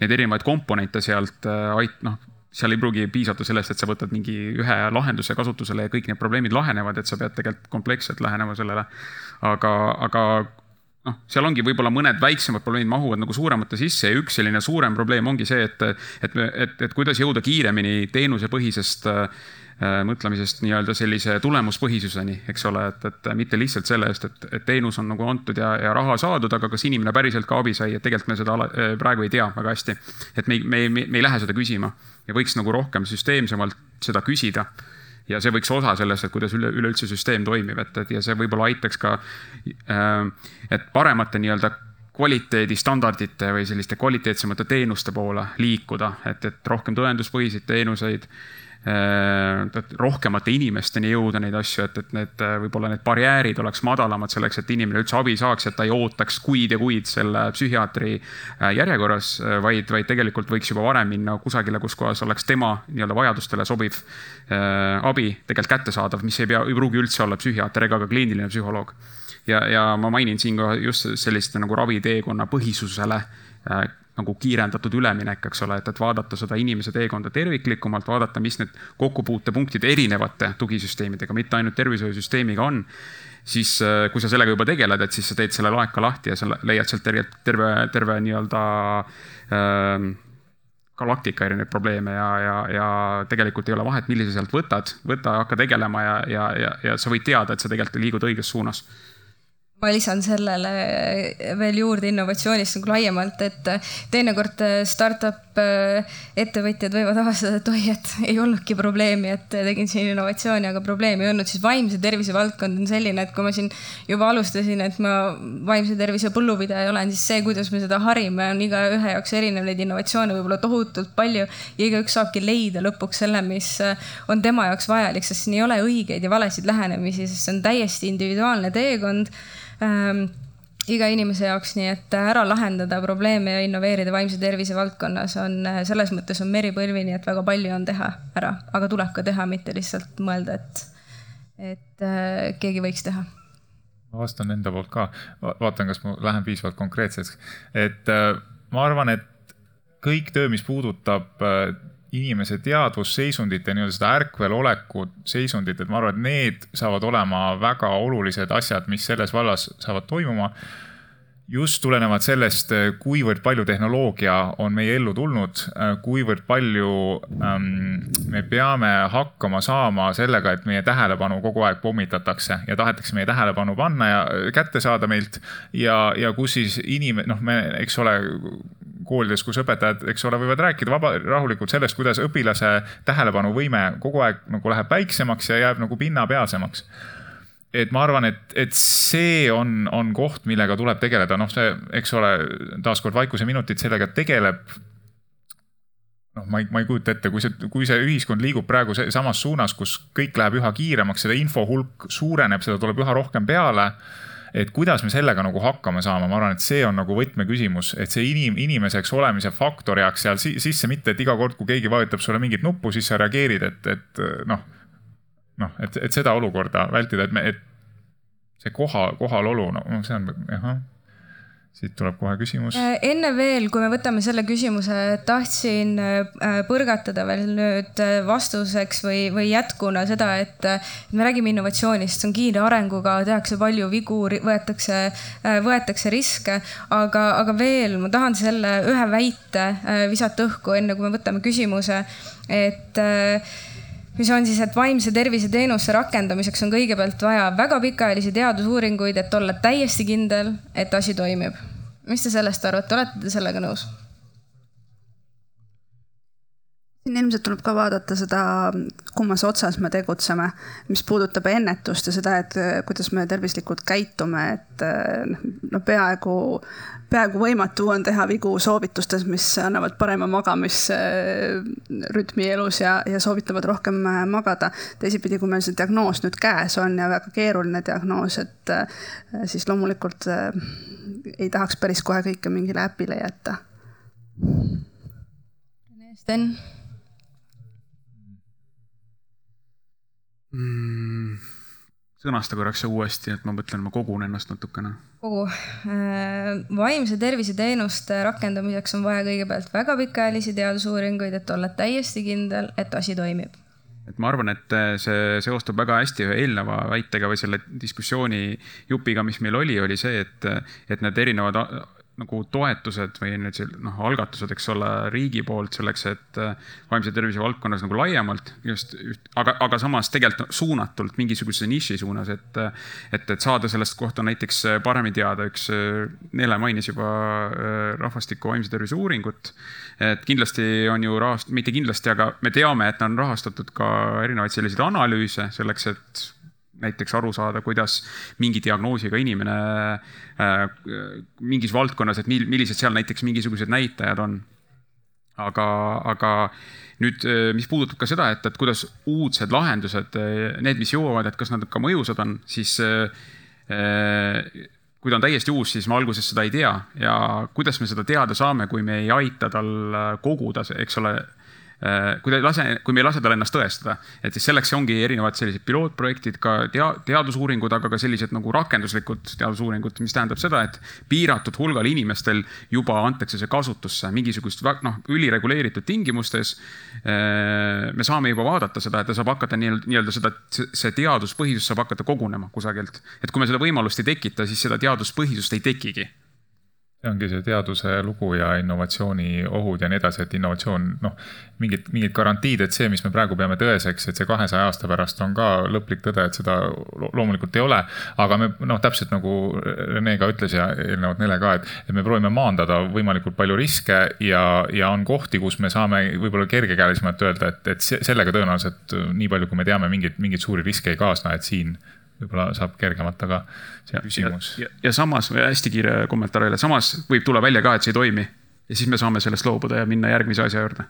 neid erinevaid komponente sealt ait-, noh seal ei pruugi piisata sellest, et sa võtad mingi ühe lahenduse kasutusele ja kõik need probleemid lahenevad, et sa pead tegelikult kompleksselt lähenema sellele. aga, aga noh, seal ongi võib-olla mõned väiksemad probleemid mahuvad nagu suuremate sisse ja üks selline suurem probleem ongi see, et, et, et, et kuidas jõuda kiiremini teenusepõhisest Äh, mõtlemisest nii-öelda sellise tulemuspõhisuseni, eks ole, et, et mitte lihtsalt selle eest, et, et teenus on nagu antud ja, ja raha saadud, aga kas inimene päriselt ka abi sai, et tegelikult me seda ala, äh, praegu ei tea väga hästi. et me, me, me, me ei lähe seda küsima. Ja võiks nagu rohkem süsteemsemalt seda küsida. Ja see võiks osa sellest, et kuidas üle, üleüldse süsteem toimib, et, et ja see võib-olla aitaks ka, äh, et paremate nii-öelda kvaliteedistandardite või selliste kvaliteetsemate teenuste poole liikuda, et, et rohkem tõenduspõhiseid teenuseid Äh, rohkemate inimesteni jõuda neid asju, et, et need äh, võib-olla need barjäärid oleks madalamad selleks, et inimene üldse abi saaks, et ta ei ootaks kuid ja kuid selle psühhiaatri äh, järjekorras, vaid, vaid tegelikult võiks juba varem minna kusagile, kus kohas oleks tema nii-öelda vajadustele sobiv abi tegelikult kättesaadav, mis ei pea, ei pruugi üldse olla psühhiaater ega ka kliiniline psühholoog. ja, ja ma mainin siin ka just sellist nagu raviteekonna põhisusele nagu kiirendatud üleminek, eks ole, et, et vaadata seda inimese teekonda terviklikumalt, vaadata, mis need kokkupuutepunktid erinevate tugisüsteemidega, mitte ainult tervishoiusüsteemiga on. siis äh, kui sa sellega juba tegeled, et siis sa teed selle laeka lahti ja sa leiad sealt terve, terve, terve nii-öelda äh, galaktika erinevaid probleeme ja, ja, ja tegelikult ei ole vahet, millise sealt võtad, võta, hakka tegelema ja, ja, ja, ja sa võid teada, et sa tegelikult liigud õiges suunas ma lisan sellele veel juurde innovatsioonist nagu laiemalt, et teinekord startup ettevõtjad võivad avastada, et oi, et ei olnudki probleemi, et tegin siin innovatsiooni, aga probleemi ei olnud, siis vaimse tervise valdkond on selline, et kui ma siin juba alustasin, et ma vaimse tervise põllupidaja olen, siis see, kuidas me seda harime, on igaühe jaoks erinev, neid innovatsioone võib olla tohutult palju ja igaüks saabki leida lõpuks selle, mis on tema jaoks vajalik, sest siin ei ole õigeid ja valesid lähenemisi, sest see on täiesti individuaalne teekond. Ähm, iga inimese jaoks, nii et ära lahendada probleeme ja innoveerida vaimse tervise valdkonnas on selles mõttes on meri põlvini, et väga palju on teha ära, aga tuleb ka teha, mitte lihtsalt mõelda, et, et äh, keegi võiks teha. ma vastan enda poolt ka, vaatan, kas ma lähen piisavalt konkreetseks, et äh, ma arvan, et kõik töö, mis puudutab äh, inimese teadvusseisundit ja nii-öelda seda ärkvel oleku seisundit, et ma arvan, et need saavad olema väga olulised asjad, mis selles vallas saavad toimuma. Just tulenevalt sellest, kuivõrd palju tehnoloogia on meie ellu tulnud, kuivõrd palju ähm, me peame hakkama saama sellega, et meie tähelepanu kogu aeg pommitatakse ja tahetakse meie tähelepanu panna ja kätte saada meilt. ja, ja kus siis inim-, noh, me, eks ole koolides, kus õpetajad, eks ole, võivad rääkida vaba, rahulikult sellest, kuidas õpilase tähelepanuvõime kogu aeg nagu läheb väiksemaks ja jääb nagu pinnapealsemaks. Et ma arvan, et, et see on, on koht, millega tuleb tegeleda, noh, see, eks ole, taaskord vaikuseminutid sellega tegeleb noh, ma ei, ma ei kujuta ette, kui see, kui see ühiskond liigub praegu samas suunas, kus kõik läheb üha kiiremaks, seda info hulk suureneb, seda tuleb üha rohkem peale et kuidas me sellega nagu hakkama saame, ma arvan, et see on nagu võtmeküsimus, et see inim-, inimeseks olemise faktor jääks seal sisse, mitte et iga kord, kui keegi vajutab sulle mingit nuppu, siis sa reageerid, et, et noh. Noh, et, et seda olukorda vältida, et me, et see koha, kohalolu, no see on, ahah siit tuleb kohe küsimus. Äh, enne veel, kui me võtame selle küsimuse, tahtsin äh, põrgatada veel nüüd äh, vastuseks või, või jätkuna seda, et me räägime innovatsioonist, see on kiire arenguga, tehakse palju vigu, võetakse, võetakse riske, aga, aga veel ma tahan selle ühe väite visata õhku, enne kui me võtame küsimuse, et mis on siis, et vaimse tervise teenuse rakendamiseks on kõigepealt vaja väga pikaajalisi teadusuuringuid, et olla täiesti kindel, et asi toimib. mis te sellest arvate, olete te sellega nõus? Siin ilmselt tuleb ka vaadata seda, kummas otsas me tegutseme, mis puudutab ennetust ja seda, et kuidas me tervislikult käitume, et noh, peaaegu peaaegu võimatu on teha vigu soovitustes, mis annavad parema magamisrütmi elus ja, ja soovitavad rohkem magada. teisipidi, kui meil see diagnoos nüüd käes on ja väga keeruline diagnoos, et siis loomulikult ei tahaks päris kohe kõike mingile äpile jätta. Sten mm sõnasta korraks see uuesti, et ma mõtlen, ma kogun ennast natukene. kogu. Äh, vaimse tervise teenuste rakendamiseks on vaja kõigepealt väga pikaajalisi teadusuuringuid, et olla täiesti kindel, et asi toimib et ma arvan, et see seostub väga hästi ühe eelneva väitega või selle diskussiooni jupiga, mis meil oli, oli see, et, et need erinevad nagu toetused või need noh, algatused, eks ole, riigi poolt selleks, et äh, vaimse tervise valdkonnas nagu laiemalt just, just, aga, aga samas tegelikult suunatult mingisuguse niši suunas, et, et, et saada sellest kohta näiteks paremini teada, üks äh, Nele mainis juba äh, rahvastiku vaimse tervise uuringut. et kindlasti on ju rahast-, mitte kindlasti, aga me teame, et on rahastatud ka erinevaid selliseid analüüse selleks, et näiteks aru saada, kuidas mingi diagnoosiga inimene äh, mingis valdkonnas, et mil, millised seal näiteks mingisugused näitajad on. aga, aga nüüd, äh, mis puudutab ka seda, et, et kuidas uudsed lahendused, äh, need, mis jõuavad, et kas nad ka mõjusad on, siis kui ta on täiesti uus, siis me alguses seda ei tea ja kuidas me seda teada saame, kui me ei aita tal koguda, eks ole, Äh, kui ta ei lase, kui me ei lase tal ennast tõestada, et siis selleks ongi erinevad sellised pilootprojektid, ka tea, teadusuuringud, aga ka sellised nagu rakenduslikud teadusuuringud, mis tähendab seda, et piiratud hulgal inimestel juba antakse see kasutusse mingisugust noh, ülireguleeritud tingimustes. Äh, me saame juba vaadata seda, et ta saab hakata nii-öelda seda, see teaduspõhisus saab hakata kogunema kusagilt, et kui me seda võimalust ei tekita, siis seda teaduspõhisust ei tekigi see ongi see teaduse lugu ja innovatsiooni ohud ja nii edasi, et innovatsioon, noh, mingid, mingid garantiid, et see, mis me praegu peame tõeseks, et see kahesaja aasta pärast on ka lõplik tõde, et seda loomulikult ei ole. aga me noh, täpselt nagu Rene ka ütles ja eelnevalt Nele ka, et, et me proovime maandada võimalikult palju riske ja, ja on kohti, kus me saame võib-olla kergekäelisemalt öelda, et, et sellega tõenäoliselt nii palju, kui me teame, mingeid, mingeid suuri riske ei kaasna, et siin võib-olla saab kergemalt, aga see küsimus. ja, ja samas, hästi kiire kommentaar jälle, samas võib tulla välja ka, et see ei toimi. ja siis me saame sellest loobuda ja minna järgmise asja juurde.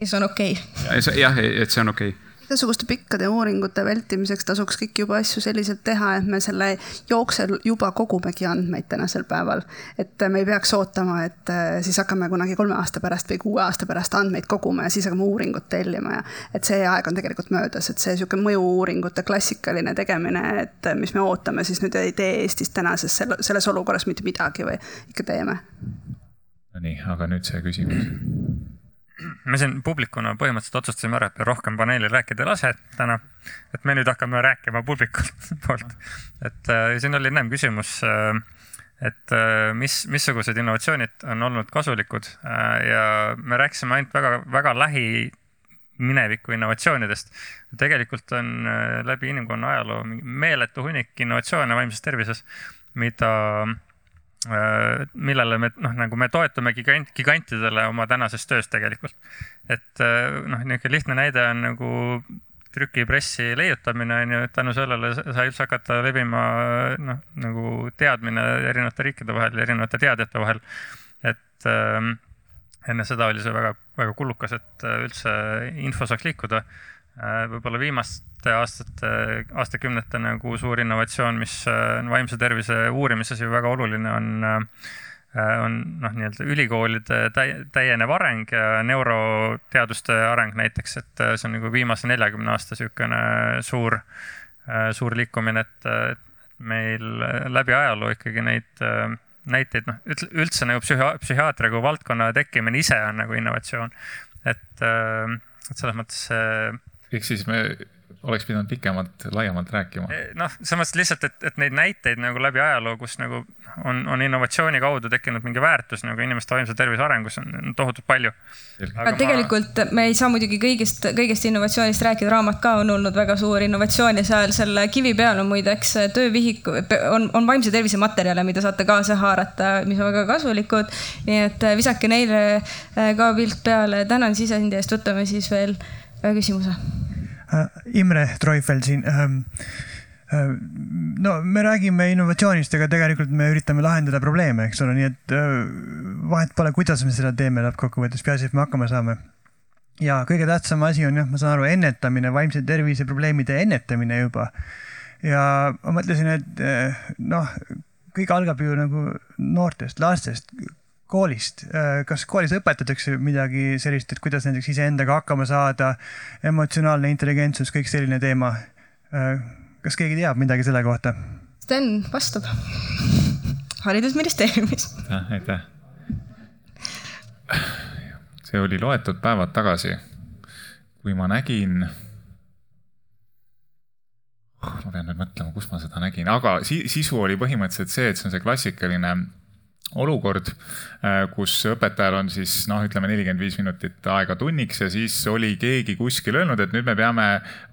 ja see on okei okay.. jah, et see on okei okay igasuguste pikkade uuringute vältimiseks tasuks kõiki juba asju selliselt teha, et me selle jooksel juba kogumegi andmeid tänasel päeval. et me ei peaks ootama, et äh, siis hakkame kunagi kolme aasta pärast või kuue aasta pärast andmeid koguma ja siis hakkame uuringut tellima ja et see aeg on tegelikult möödas, et see niisugune mõju-uuringute klassikaline tegemine, et mis me ootame, siis nüüd ei tee Eestis tänases selles olukorras mitte midagi või ikka teeme. Nonii, aga nüüd see küsimus me siin publikuna põhimõtteliselt otsustasime ära, et me rohkem paneelil rääkida ei lase täna. et me nüüd hakkame rääkima publikult [laughs] poolt. et äh, siin oli ennem küsimus äh,, et äh, mis, missugused innovatsioonid on olnud kasulikud äh, ja me rääkisime ainult väga, väga lähi mineviku innovatsioonidest. tegelikult on äh, läbi inimkonna ajaloo meeletu hunnik innovatsioone vaimses tervises, mida Äh, millele me noh, nagu me toetume gigant, gigantidele oma tänases töös tegelikult. et äh, noh, niisugune lihtne näide on nagu trükipressi leiutamine on ju, et tänu sellele sai üldse hakata levima noh, nagu teadmine erinevate riikide vahel, erinevate teadjate vahel. et äh, enne seda oli see väga, väga kulukas, et äh, üldse info saaks liikuda äh,. Võib-olla viimast viimaste aastate, aastakümnete nagu suur innovatsioon, mis on äh, vaimse tervise uurimises ju väga oluline, on äh, on noh, nii-öelda ülikoolide täienev areng ja neuroteaduste areng näiteks, et äh, see on nagu viimase neljakümne aasta niisugune suur, suur liikumine, et meil läbi ajaloo ikkagi neid näiteid, noh, üldse nagu psühhi-, psühhiaatria kui valdkonna tekkimine ise on nagu innovatsioon. et, et selles mõttes see. Ehk siis me oleks pidanud pikemalt, laiemalt rääkima. Eh, noh, selles mõttes lihtsalt, et, et neid näiteid nagu läbi ajaloo, kus nagu on, on innovatsiooni kaudu tekkinud mingi väärtus nagu inimeste vaimse tervise arengus on, on tohutult palju. aga tegelikult ma... me ei saa muidugi kõigist, kõigest innovatsioonist rääkida, raamat ka on olnud väga suur innovatsioon ja seal selle kivi peal on muideks töövihiku, on, on vaimse tervise materjale, mida saate kaasa haarata, mis on väga kasulikud. nii et visake neile eh, ka pilt peale, tänan sisendi eest, võtame siis veel küsimuse Äh, Imre Treufel siin ähm, äh, no me räägime innovatsioonist, aga tegelikult me üritame lahendada probleeme, eks ole, nii et äh, vahet pole, kuidas me seda teeme lõppkokkuvõttes, peaasi, et me hakkama saame. ja kõige tähtsam asi on jah, ma saan aru, ennetamine, vaimse tervise probleemide ennetamine juba. ja ma mõtlesin, et noh, kõik algab ju nagu noortest, lastest, koolist, äh, kas koolis õpetatakse midagi sellist, et kuidas näiteks iseendaga hakkama saada, emotsionaalne intelligentsus, kõik selline teema. Äh, kas keegi teab midagi selle kohta? Sten vastab haridusministeeriumis. aitäh, aitäh. see oli loetud päevad tagasi, kui ma nägin ma pean nüüd mõtlema, kus ma seda nägin, aga sisu oli põhimõtteliselt see, et see on see klassikaline olukord, äh, kus õpetajal on siis noh, ütleme nelikümmend viis minutit aega tunniks ja siis oli keegi kuskil öelnud, et nüüd me peame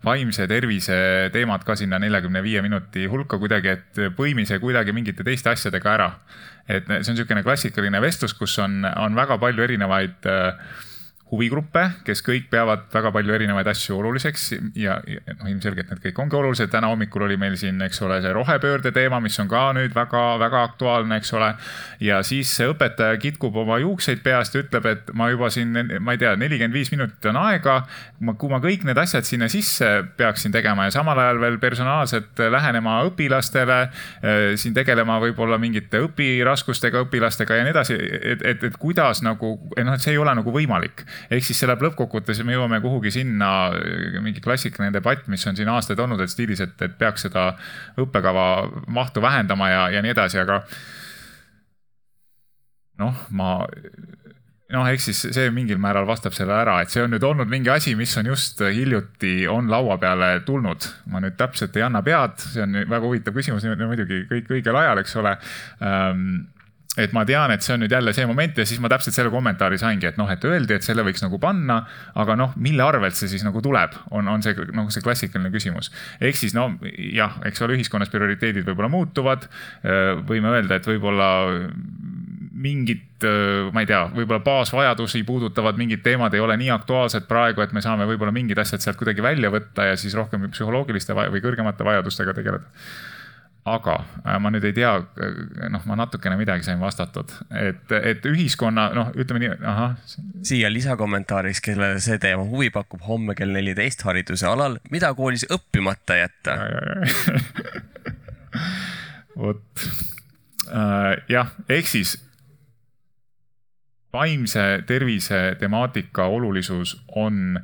vaimse tervise teemat ka sinna neljakümne viie minuti hulka kuidagi, et põimi see kuidagi mingite teiste asjadega ära. et see on niisugune klassikaline vestlus, kus on, on väga palju erinevaid äh, huvigruppe, kes kõik peavad väga palju erinevaid asju oluliseks ja, ja noh, ilmselgelt need kõik ongi olulised. täna hommikul oli meil siin, eks ole, see rohepöörde teema, mis on ka nüüd väga-väga aktuaalne, eks ole. ja siis see õpetaja kitkub oma juukseid peast ja ütleb, et ma juba siin, ma ei tea, nelikümmend viis minutit on aega. kui ma kõik need asjad sinna sisse peaksin tegema ja samal ajal veel personaalselt lähenema õpilastele, eh, siin tegelema võib-olla mingite õpiraskustega õpilastega ja nii edasi, et, et, et kuidas nagu, noh, et see ei ole nagu võimalik ehk siis see läheb lõppkokkuvõttes, me jõuame kuhugi sinna, mingi klassikaline debatt, mis on siin aastaid olnud, et stiilis, et, et peaks seda õppekava mahtu vähendama ja, ja nii edasi, aga noh, ma noh, eks siis see mingil määral vastab selle ära, et see on nüüd olnud mingi asi, mis on just hiljuti on laua peale tulnud. ma nüüd täpselt ei anna pead, see on väga huvitav küsimus, muidugi kõik õigel ajal, eks ole ähm, et ma tean, et see on nüüd jälle see moment ja siis ma täpselt selle kommentaari saingi, et noh, et öeldi, et selle võiks nagu panna, aga noh, mille arvelt see siis nagu tuleb, on, on see nagu see klassikaline küsimus. ehk siis no jah, eks ole, ühiskonnas prioriteedid võib-olla muutuvad. võime öelda, et võib-olla mingid, ma ei tea, võib-olla baasvajadusi puudutavad mingid teemad ei ole nii aktuaalsed praegu, et me saame võib-olla mingid asjad sealt kuidagi välja võtta ja siis rohkem psühholoogiliste või kõrgemate vajadustega tegeleda aga äh, ma nüüd ei tea, äh, noh, ma natukene midagi sain vastatud, et, et ühiskonna, noh, ütleme nii, ahah. siia lisakommentaariks, kellele see teema huvi pakub, homme kell neliteist hariduse alal, mida koolis õppimata jätta? [laughs] vot, äh, jah, ehk siis vaimse tervise temaatika olulisus on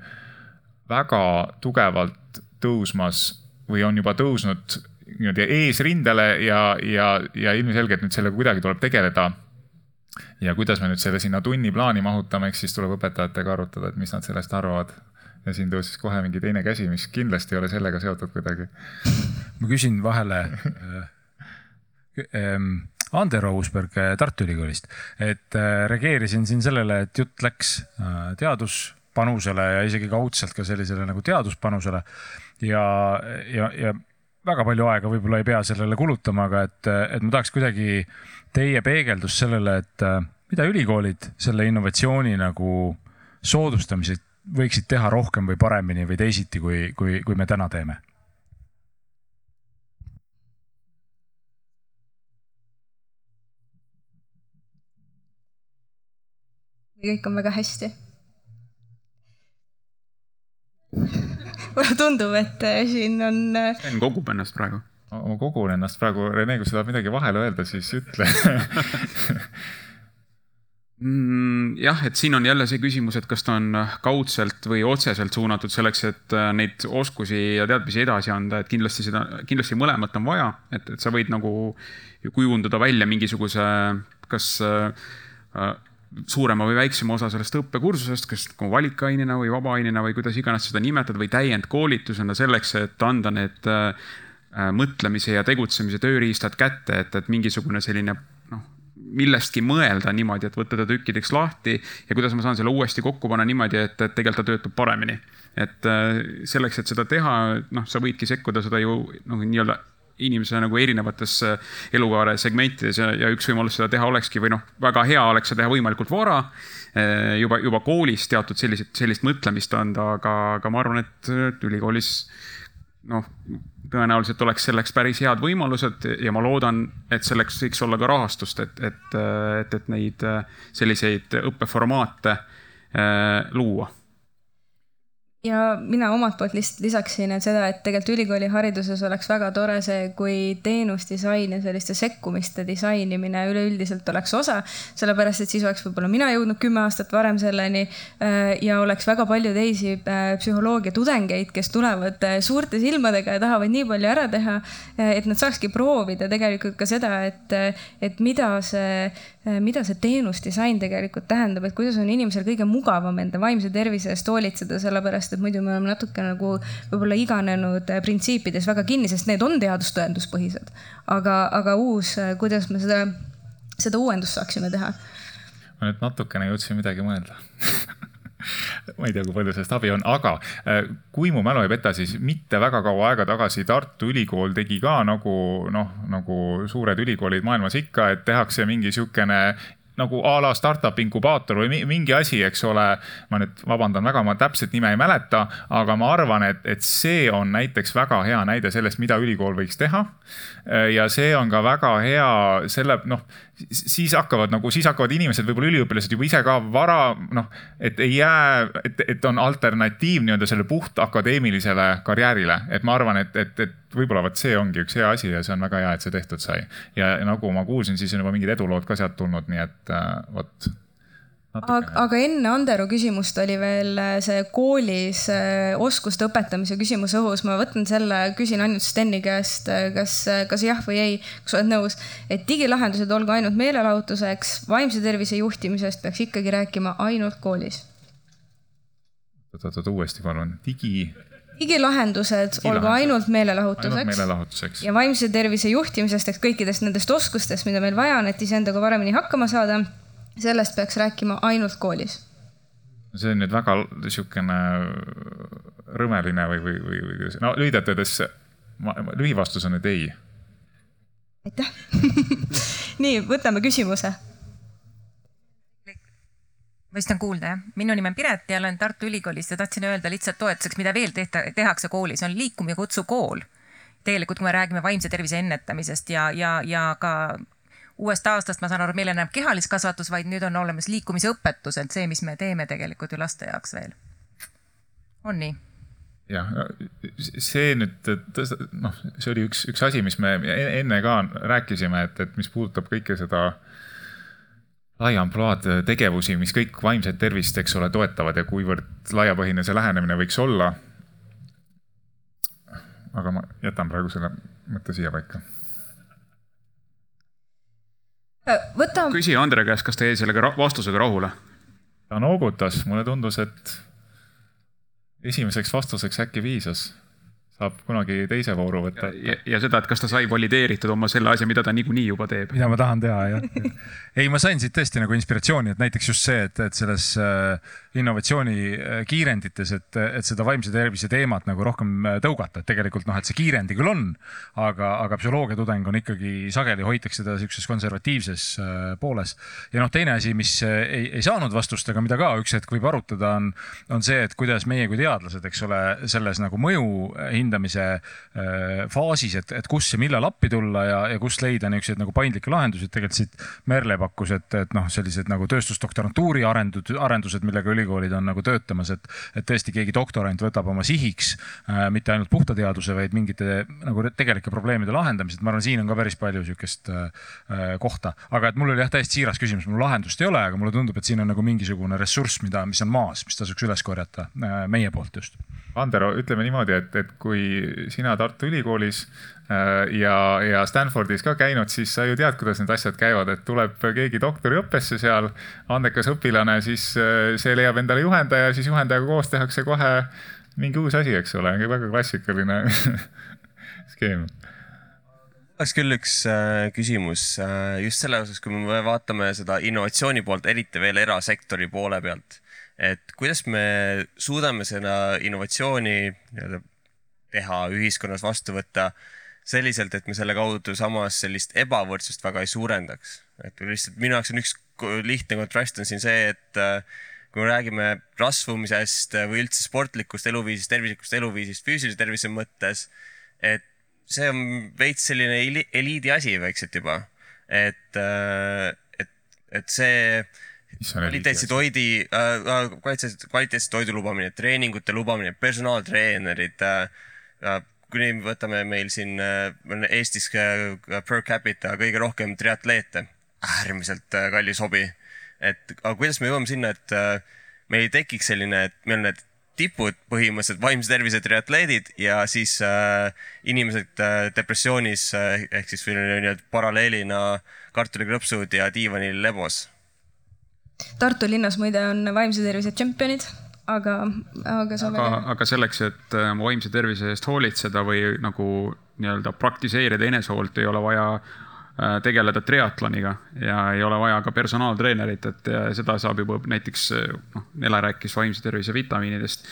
väga tugevalt tõusmas või on juba tõusnud niimoodi eesrindele ja, ja, ja ilmselgelt nüüd sellega kuidagi tuleb tegeleda. ja kuidas me nüüd selle sinna tunniplaani mahutame, eks siis tuleb õpetajatega arutada, et mis nad sellest arvavad. ja siin tõusis kohe mingi teine käsi, mis kindlasti ei ole sellega seotud kuidagi. [laughs] ma küsin vahele äh, ähm, Andero Uusberg äh, Tartu Ülikoolist, et äh, reageerisin siin sellele, et jutt läks teaduspanusele ja isegi kaudselt ka sellisele nagu teaduspanusele ja, ja, ja väga palju aega võib-olla ei pea sellele kulutama, aga et, et ma tahaks kuidagi teie peegeldust sellele, et mida ülikoolid selle innovatsiooni nagu soodustamiseks võiksid teha rohkem või paremini või teisiti, kui, kui, kui me täna teeme? kõik on väga hästi mulle tundub, et äh, siin on. Äh, Sten kogub ennast praegu. ma kogun ennast praegu, Rene, kui sa tahad midagi vahele öelda, siis ütle [laughs] mm, jah, et siin on jälle see küsimus, et kas ta on kaudselt või otseselt suunatud selleks, et äh, neid oskusi ja teadmisi edasi anda, et kindlasti seda, kindlasti mõlemat on vaja, et, et sa võid nagu kujundada välja mingisuguse, kas äh, suurema või väiksema osa sellest õppekursusest, kas nagu valikainena või vabaainena või kuidas iganes seda nimetad või täiendkoolitusena selleks, et anda need äh, mõtlemise ja tegutsemise tööriistad kätte, et, et mingisugune selline noh, millestki mõelda niimoodi, et võtta ta tükkideks lahti ja kuidas ma saan selle uuesti kokku panna niimoodi, et, et tegelikult ta töötab paremini. et äh, selleks, et seda teha, noh, sa võidki sekkuda seda ju noh, nii-öelda inimese nagu erinevates äh, elukaare segmentides ja, ja üks võimalus seda teha olekski või noh, väga hea oleks seda teha võimalikult vara. Äh, juba, juba koolis teatud sellised, sellist mõtlemist anda, aga, aga ma arvan, et ülikoolis noh, tõenäoliselt oleks selleks päris head võimalused ja ma loodan, et selleks võiks olla ka rahastust, et, et, et, et neid äh, selliseid õppeformaate luua ja mina omalt poolt lihtsalt lisaksin, et seda, et tegelikult ülikooli hariduses oleks väga tore see, kui teenusdisain ja selliste sekkumiste disainimine üleüldiselt oleks osa. sellepärast, et siis oleks võib-olla mina jõudnud kümme aastat varem selleni äh, ja oleks väga palju teisi äh, psühholoogia tudengeid, kes tulevad äh, suurte silmadega ja tahavad nii palju ära teha, et nad saakski proovida tegelikult ka seda, et, et mida see mida see teenusdisain tegelikult tähendab, et kuidas on inimesel kõige mugavam enda vaimse tervise eest hoolitseda, sellepärast et muidu me oleme natuke nagu võib-olla iganenud äh, printsiipides väga kinni, sest need on teadustõenduspõhised. aga, aga uus, äh, kuidas me seda, seda uuendust saaksime teha? ma nüüd natukene jõudsin midagi mõelda [laughs] ma ei tea, kui palju sellest abi on, aga äh, kui mu mälu ei peta, siis mitte väga kaua aega tagasi Tartu Ülikool tegi ka nagu noh, nagu suured ülikoolid maailmas ikka, et tehakse mingi sihukene nagu a la startup inkubaator või mingi asi, eks ole. ma nüüd vabandan väga, ma täpset nime ei mäleta, aga ma arvan, et, et see on näiteks väga hea näide sellest, mida ülikool võiks teha. ja see on ka väga hea selle noh siis hakkavad nagu, siis hakkavad inimesed, võib-olla üliõpilased juba ise ka vara, noh, et ei jää, et, et on alternatiiv nii-öelda selle puht akadeemilisele karjäärile. et ma arvan, et, et, et võib-olla vot see ongi üks hea asi ja see on väga hea, et see tehtud sai. ja nagu ma kuulsin, siis on juba mingid edulood ka sealt tulnud, nii et äh, vot aga, aga enne Andero küsimust oli veel äh, see koolis äh, oskuste õpetamise küsimus õhus. ma võtan selle, küsin ainult Steni käest, äh, kas, kas jah või ei, kas oled nõus, et digilahendused olgu ainult meelelahutuseks, vaimse tervise juhtimisest peaks ikkagi rääkima ainult koolis? oot-oot-oot, uuesti palun, digi digilahendused olgu ainult meelelahutuseks. meelelahutuseks. ja vaimse tervise juhtimisest ehk kõikidest nendest oskustest, mida meil vaja on, et iseendaga paremini hakkama saada. Sellest peaks rääkima ainult koolis. see on nüüd väga niisugune rõmeline või, või, või, või no lühidalt öeldes, lühivastus on nüüd ei. aitäh [laughs] nii, võtame küsimuse vist on kuulda jah, minu nimi on Piret ja olen Tartu Ülikoolist ja tahtsin öelda lihtsalt toetuseks, mida veel tehta, tehakse koolis, on Liikum ja kutsu kool. tegelikult, kui me räägime vaimse tervise ennetamisest ja, ja, ja ka uuest aastast, ma saan aru, meil enam kehaliskasvatus, vaid nüüd on olemas liikumisõpetus, et see, mis me teeme tegelikult ju laste jaoks veel. on nii? jah, see nüüd, noh, see oli üks, üks asi, mis me enne ka rääkisime, et, et mis puudutab kõike seda lai ampluaad tegevusi, mis kõik vaimset tervist, eks ole, toetavad ja kuivõrd laiapõhine see lähenemine võiks olla. aga ma jätan praegu selle mõtte siia paika. Võta. küsi Andre käest, kas ta jäi sellega vastusega rahule? ta noogutas, mulle tundus, et esimeseks vastuseks äkki piisas saab kunagi teise vooru võtta. ja, ja seda, et kas ta sai valideeritud oma selle asja, mida ta niikuinii juba teeb. mida ma tahan teha, jah. ei, ma sain siit tõesti nagu inspiratsiooni, et näiteks just see, et, et selles äh, innovatsiooni äh, et, et seda vaimse tervise teemat nagu rohkem äh, tõugata, et tegelikult noh, et see kiirendi küll on, aga, aga psühholoogia tudeng on ikkagi sageli hoitakse teda sihukeses konservatiivses pooles. ja noh, teine asi, mis ei, ei saanud vastust, aga mida ka üks hetk võib arutada, on, on see, et kuidas meie kui teadlased, eks ole, selles nagu mõju hindamise äh, faasis, et, et kus ja millal appi tulla ja, ja kus leida niisuguseid nagu paindlikke lahendusi, et tegelikult siit Merle pakkus, et, et noh, sellised nagu tööstusdoktorantuuri arendud, arendused, millega ülikoolid on nagu töötamas, et, et tõesti keegi doktorant võtab oma sihiks äh, mitte ainult puhta teaduse, vaid mingite nagu tegelike probleemide lahendamised. ma arvan, siin on ka päris palju sihukest äh, äh, kohta, aga et mul oli jah täiesti siiras küsimus, mul lahendust ei ole, aga mulle tundub, et siin on nagu mingisugune ressurss, mida, mis on maas, mis tasuks üles korjata äh, meie poolt just. Andero, ütleme niimoodi, et, et kui sina Tartu Ülikoolis ja, ja Stanfordis ka käinud, siis sa ju tead, kuidas need asjad käivad, et tuleb keegi doktoriõppesse seal, andekas õpilane, siis äh, see leiab endale juhendaja, siis juhendajaga koos tehakse kohe mingi uus asi, eks ole, väga klassikaline [laughs] skeem oleks küll üks äh, küsimus äh, just selle osas, kui me vaatame seda innovatsiooni poolt, eriti veel erasektori poole pealt. et kuidas me suudame seda innovatsiooni nii-öelda teha, ühiskonnas vastu võtta selliselt, et me selle kaudu samas sellist ebavõrdsust väga ei suurendaks. et lihtsalt minu jaoks on üks lihtne kontrast on siin see, et äh, kui me räägime rasvumisest või üldse sportlikust eluviisist, tervislikust eluviisist füüsilise tervise mõttes, et see on veits selline eliidi asi vaikselt juba. et, äh, et, et see kvaliteetse toidi äh,, kvaliteetse, kvaliteetse toidu lubamine, treeningute lubamine, personaaltreenerid äh,, kuni võtame meil siin äh, Eestis per capita kõige rohkem triatleete, äärmiselt äh, kallis hobi. et aga kuidas me jõuame sinna, et äh, meil ei tekiks selline, et meil on need tipud põhimõtteliselt vaimse tervise triatleedid ja siis äh, inimesed äh, depressioonis äh, ehk siis nii-öelda paralleelina kartulikrõpsud ja diivanil lebos. Tartu linnas muide on vaimse tervise tšempionid aga, aga sa aga, aga selleks, et oma äh, vaimse tervise eest hoolitseda või nagu nii-öelda praktiseerida enesehoolt, ei ole vaja äh, tegeleda triatloniga ja ei ole vaja ka personaaltreenerit, et seda saab juba näiteks, noh, Nele rääkis vaimse tervise vitamiinidest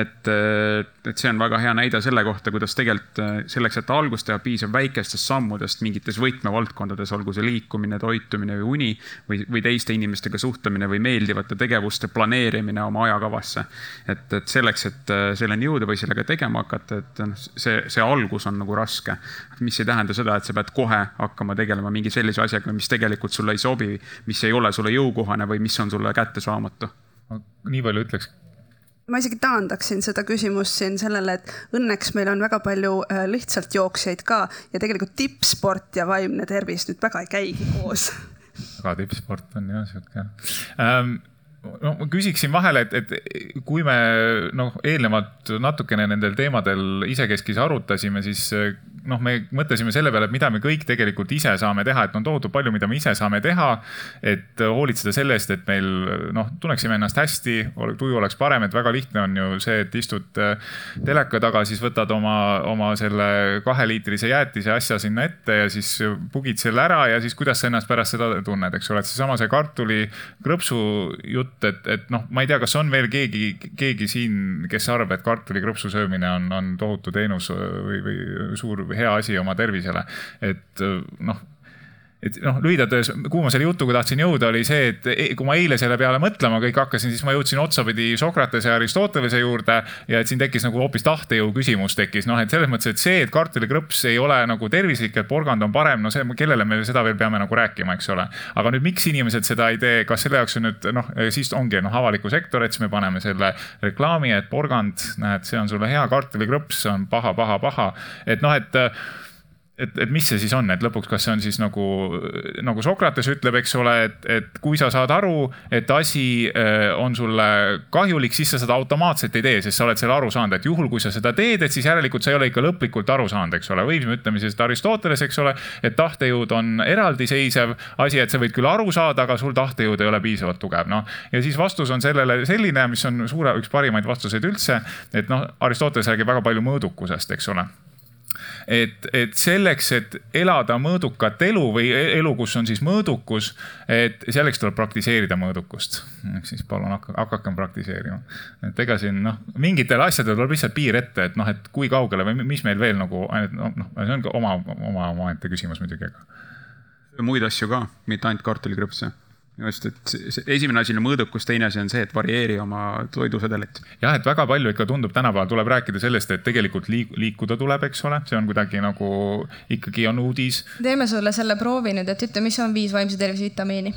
et, äh, et see on väga hea näide selle kohta, kuidas tegelikult äh, selleks, et algust teha, piisab väikestest sammudest mingites võtmevaldkondades, olgu see liikumine, toitumine või uni või, või teiste inimestega suhtlemine või meeldivate tegevuste planeerimine oma ajakavasse. et, et selleks, et äh, selleni jõuda või sellega tegema hakata, et noh, see, see algus on nagu raske. mis ei tähenda seda, et sa pead kohe hakkama tegelema mingi sellise asjaga, mis tegelikult sulle ei sobi, mis ei ole sulle jõukohane või mis on sulle kättesaamatu. nii palju ütleks ma isegi taandaksin seda küsimust siin sellele, et õnneks meil on väga palju äh, lihtsalt jooksjaid ka ja tegelikult tippsport ja vaimne tervis nüüd väga ei käigi koos. väga tippsport on jah sihuke ähm, no ma küsiksin vahele, et, et kui me noh, eelnevalt natukene nendel teemadel isekeskis arutasime, siis noh, me mõtlesime selle peale, et mida me kõik tegelikult ise saame teha, et on tohutult palju, mida me ise saame teha. et hoolitseda selle eest, et meil noh, tunneksime ennast hästi, tuju oleks parem, et väga lihtne on ju see, et istud äh, teleka taga, siis võtad oma, oma selle kaheliitrise jäätise asja sinna ette ja siis pugid selle ära ja siis kuidas sa ennast pärast seda tunned, eks ole, et seesama see kartulikrõpsu jutt, et, et noh, ma ei tea, kas on veel keegi, keegi siin, kes arvab, et kartulikrõpsu söömine on, on tohutu teenus või, või suur hea asi oma tervisele. et noh et noh, lühidalt öeldes, kuhu ma selle jutuga tahtsin jõuda, oli see, et e, kui ma eile selle peale mõtlema kõik hakkasin, siis ma jõudsin otsapidi Sokratese ja Aristotelese juurde ja et siin tekkis nagu hoopis tahtejõu küsimus tekkis, noh, et selles mõttes, et see, et kartulikrõps ei ole nagu tervislik, et porgand on parem, no see, kellele me seda veel peame nagu rääkima, eks ole. aga nüüd, miks inimesed seda ei tee, kas selle jaoks on nüüd noh, siis ongi noh, avalikku sektor, et siis me paneme selle reklaami, et porgand, näed, see on sulle hea, kartulikrõps on paha, paha, paha, et noh, et et, et mis see siis on, et lõpuks, kas see on siis nagu, nagu Sokrates ütleb, eks ole, et, et kui sa saad aru, et asi äh, on sulle kahjulik, siis sa seda automaatselt ei tee, sest sa oled selle aru saanud, et juhul, kui sa seda teed, et siis järelikult sa ei ole ikka lõplikult aru saanud, eks ole, või me ütleme siis Aristoteles, eks ole, et tahtejõud on eraldiseisev asi, et sa võid küll aru saada, aga sul tahtejõud ei ole piisavalt tugev, noh. ja siis vastus on sellele selline, mis on suure, üks parimaid vastuseid üldse, et noh, Aristoteles räägib väga palju mõõdukusest, eks ole et, et selleks, et elada mõõdukat elu või e-, elu, kus on siis mõõdukus, et selleks tuleb praktiseerida mõõdukust. ehk siis palun hakakem praktiseerima. et ega siin noh, mingitele asjadele tuleb lihtsalt piir ette, et noh, et kui kaugele või mis meil veel nagu noh, noh, see on ka oma, oma omaette küsimus muidugi, aga. muid asju ka, mitte ainult kartulikrõpse just, et see esimene asi on mõõdukus, teine asi on see, et varieeri oma toidusedelit. jah, et väga palju ikka tundub tänapäeval tuleb rääkida sellest, et tegelikult liik, liikuda tuleb, eks ole, see on kuidagi nagu ikkagi on uudis. teeme sulle selle proovi nüüd, et ütle, mis on viis vaimse tervise vitamiini?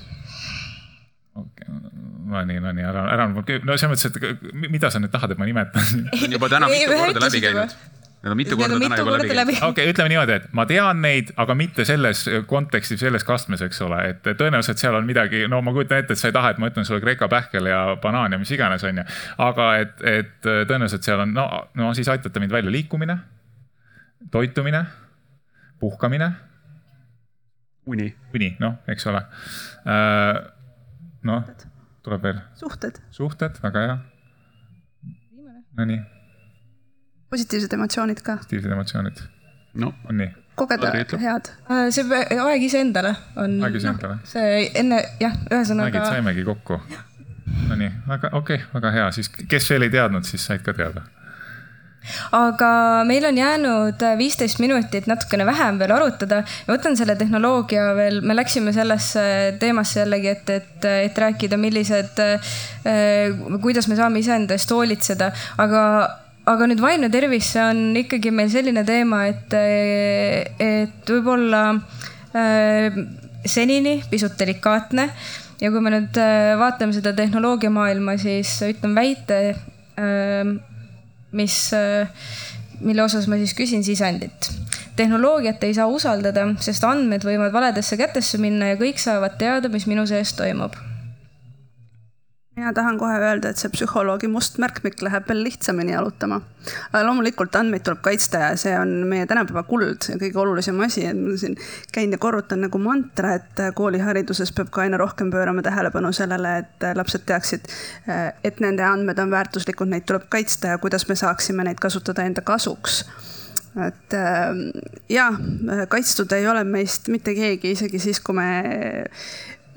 okei okay no nii, no nii, ära, ära, no selles mõttes, et mida sa nüüd tahad, et ma nimetan? on juba täna mitu korda läbi käinud Need on mitu korda täna juba läbi käinud. okei ütleme niimoodi, et ma tean neid, aga mitte selles kontekstis, selles kastmes, eks ole, et tõenäoliselt seal on midagi, no ma kujutan ette, et sa ei taha, et ma ütlen sulle Kreeka pähkel ja banaan ja mis iganes, on ju. aga et, et tõenäoliselt seal on, no, no siis aitate mind välja, liikumine, toitumine, puhkamine. uni. uni, noh, eks ole. Äh, noh, tuleb veel. suhted. suhted, väga hea. Nonii positiivsed emotsioonid ka. positiivsed emotsioonid. no on nii. kogeda head. Äh, see aeg iseendale on. aeg iseendale no,. see enne jah, ühesõnaga. nägid, saimegi kokku. Nonii, väga okei okay,, väga hea, siis kes veel ei teadnud, siis said ka teada aga meil on jäänud viisteist minutit natukene vähem veel arutada. võtan selle tehnoloogia veel, me läksime sellesse teemasse jällegi, et, et, et rääkida, millised, kuidas me saame iseenda eest hoolitseda, aga aga nüüd vaimne tervis, see on ikkagi meil selline teema, et, et võib-olla äh, senini pisut delikaatne. ja kui me nüüd äh, vaatame seda tehnoloogiamaailma, siis ütlen väite äh,, mis äh,, mille osas ma siis küsin sisendit. tehnoloogiat ei saa usaldada, sest andmed võivad valedesse kätesse minna ja kõik saavad teada, mis minu sees toimub mina tahan kohe öelda, et see psühholoogi must märkmik läheb veel lihtsamini jalutama. loomulikult andmeid tuleb kaitsta ja see on meie tänapäeva kuld ja kõige olulisem asi, et ma siin käin ja korrutan nagu mantra, et koolihariduses peab ka aina rohkem pöörama tähelepanu sellele, et lapsed teaksid, et nende andmed on väärtuslikud, neid tuleb kaitsta ja kuidas me saaksime neid kasutada enda kasuks et ja kaitstud ei ole meist mitte keegi, isegi siis, kui me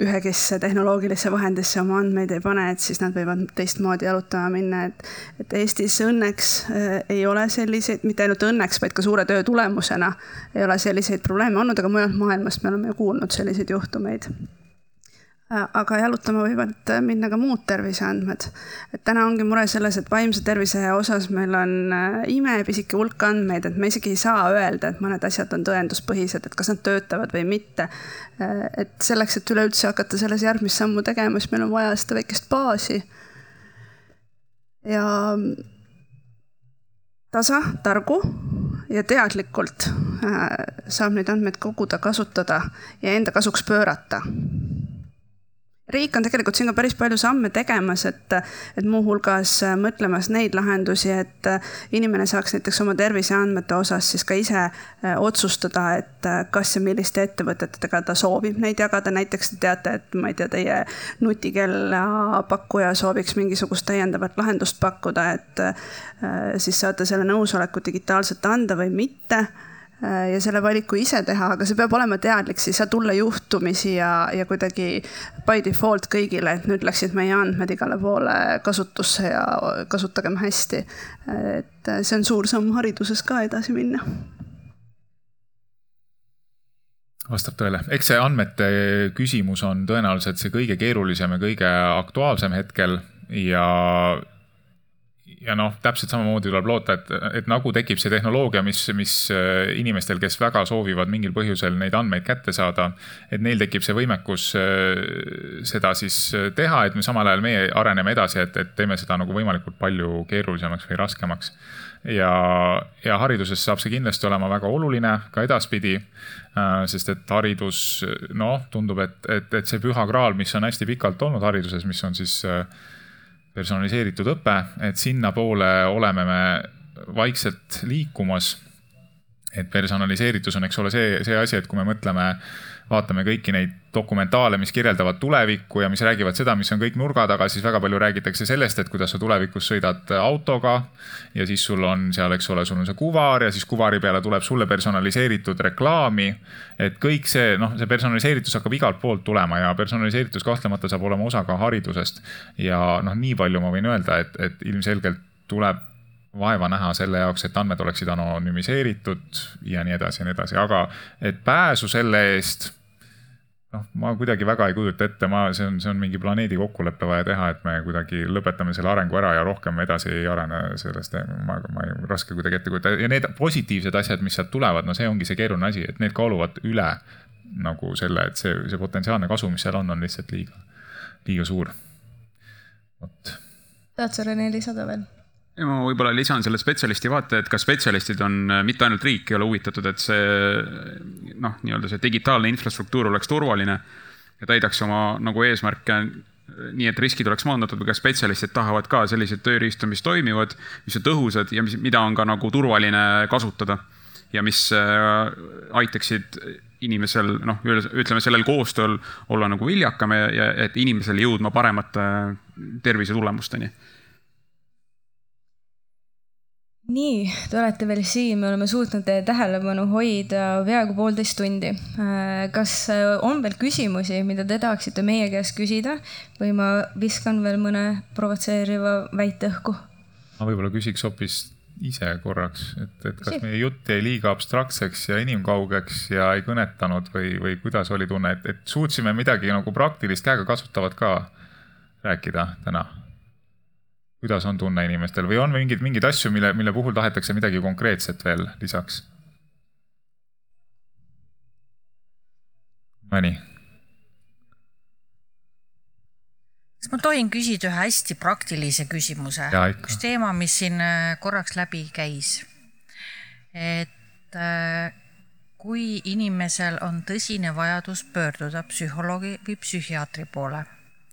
ühekesse tehnoloogilisse vahendisse oma andmeid ei pane, et siis nad võivad teistmoodi jalutama minna, et, et Eestis õnneks äh, ei ole selliseid, mitte ainult õnneks, vaid ka suure töö tulemusena ei ole selliseid probleeme olnud, aga mujalt maailmast me oleme ju kuulnud selliseid juhtumeid aga jalutama võivad äh, minna ka muud terviseandmed. et täna ongi mure selles, et vaimse tervise osas meil on äh, imepisike hulk andmeid, et me isegi ei saa öelda, et mõned asjad on tõenduspõhised, et kas nad töötavad või mitte. et selleks, et üleüldse hakata selles järgmist sammu tegema, siis meil on vaja seda väikest baasi. ja tasa, targu ja teadlikult saab neid andmeid koguda, kasutada ja enda kasuks pöörata riik on tegelikult siin ka päris palju samme tegemas, et, et muuhulgas mõtlemas neid lahendusi, et inimene saaks näiteks oma terviseandmete osas siis ka ise äh, otsustada, et äh, kas ja milliste ettevõtetega ta soovib neid jagada, näiteks te teate, et ma ei tea, teie nutikella pakkuja sooviks mingisugust täiendavat lahendust pakkuda, et äh, siis saate selle nõusoleku digitaalselt anda või mitte. Äh, ja selle valiku ise teha, aga see peab olema teadlik, siis ei saa tulla juhtumisi ja, ja kuidagi by default kõigile, et nüüd läksid meie andmed igale poole kasutusse ja kasutagem hästi. et see on suur samm hariduses ka edasi minna. vastab tõele, eks see andmete küsimus on tõenäoliselt see kõige keerulisem ja kõige aktuaalsem hetkel ja ja noh, täpselt samamoodi tuleb loota, et, et nagu tekib see tehnoloogia, mis, mis äh, inimestel, kes väga soovivad mingil põhjusel neid andmeid kätte saada, et neil tekib see võimekus äh, seda siis äh, teha, et me samal ajal meie areneme edasi, et, et teeme seda nagu võimalikult palju keerulisemaks või raskemaks. ja, ja hariduses saab see kindlasti olema väga oluline ka edaspidi, sest et haridus, noh, tundub, et, et, et see püha kraal, mis on hästi pikalt olnud hariduses, mis on siis äh, personaliseeritud õpe, et sinnapoole oleme me vaikselt liikumas. et personaliseeritus on, eks ole, see, see asi, et kui me mõtleme vaatame kõiki neid dokumentaale, mis kirjeldavad tulevikku ja mis räägivad seda, mis on kõik nurga taga, siis väga palju räägitakse sellest, et kuidas sa tulevikus sõidad autoga. ja siis sul on seal, eks ole, sul on see kuvar ja siis kuvari peale tuleb sulle personaliseeritud reklaami. et kõik see, noh, see personaliseeritus hakkab igalt poolt tulema ja personaliseeritus kahtlemata saab olema osa ka haridusest. ja noh, nii palju ma võin öelda, et, et ilmselgelt tuleb vaeva näha selle jaoks, et andmed oleksid anonüümiseeritud ja nii edasi ja nii edasi, aga et pääsu selle eest noh, ma kuidagi väga ei kujuta ette, ma, see on, see on mingi planeedi kokkulepe vaja teha, et me kuidagi lõpetame selle arengu ära ja rohkem edasi ei arene sellest, ma, ma ei, raske kuidagi ette kujutada ja need positiivsed asjad, mis sealt tulevad, no see ongi see keeruline asi, et need kaaluvad üle nagu selle, et see, see potentsiaalne kasu, mis seal on, on lihtsalt liiga, liiga suur. vot. tahad sa Rene lisada veel? Ja ma võib-olla lisan selle spetsialisti vaate, et ka spetsialistid on, äh, mitte ainult riik ei ole huvitatud, et see noh, nii-öelda see digitaalne infrastruktuur oleks turvaline ja täidaks oma nagu eesmärke nii, et riskid oleks maandatud, aga spetsialistid tahavad ka selliseid tööriistu, mis toimivad, mis on tõhusad ja mis, mida on ka nagu turvaline kasutada. ja mis äh, aitaksid inimesel noh, ütleme sellel koostööl olla nagu viljakam ja, ja et inimesele jõudma paremate tervisetulemusteni nii, te olete veel siin, me oleme suutnud teie tähelepanu hoida peaaegu poolteist tundi. Äh, kas äh, on veel küsimusi, mida te tahaksite meie käest küsida või ma viskan veel mõne provotseeriva väite õhku? ma võib-olla küsiks hoopis ise korraks, et, et kas meie jutt jäi liiga abstraktseks ja inimkaugeks ja ei kõnetanud või, või kuidas oli tunne, et, et suutsime midagi nagu praktilist käegakasutavat ka rääkida täna kuidas on tunne inimestel või on mingeid, mingeid asju, mille, mille puhul tahetakse midagi konkreetset veel lisaks? Nonii. kas ma tohin küsida ühe hästi praktilise küsimuse? üks teema, mis siin äh, korraks läbi käis. et äh, kui inimesel on tõsine vajadus pöörduda psühholoogi või psühhiaatri poole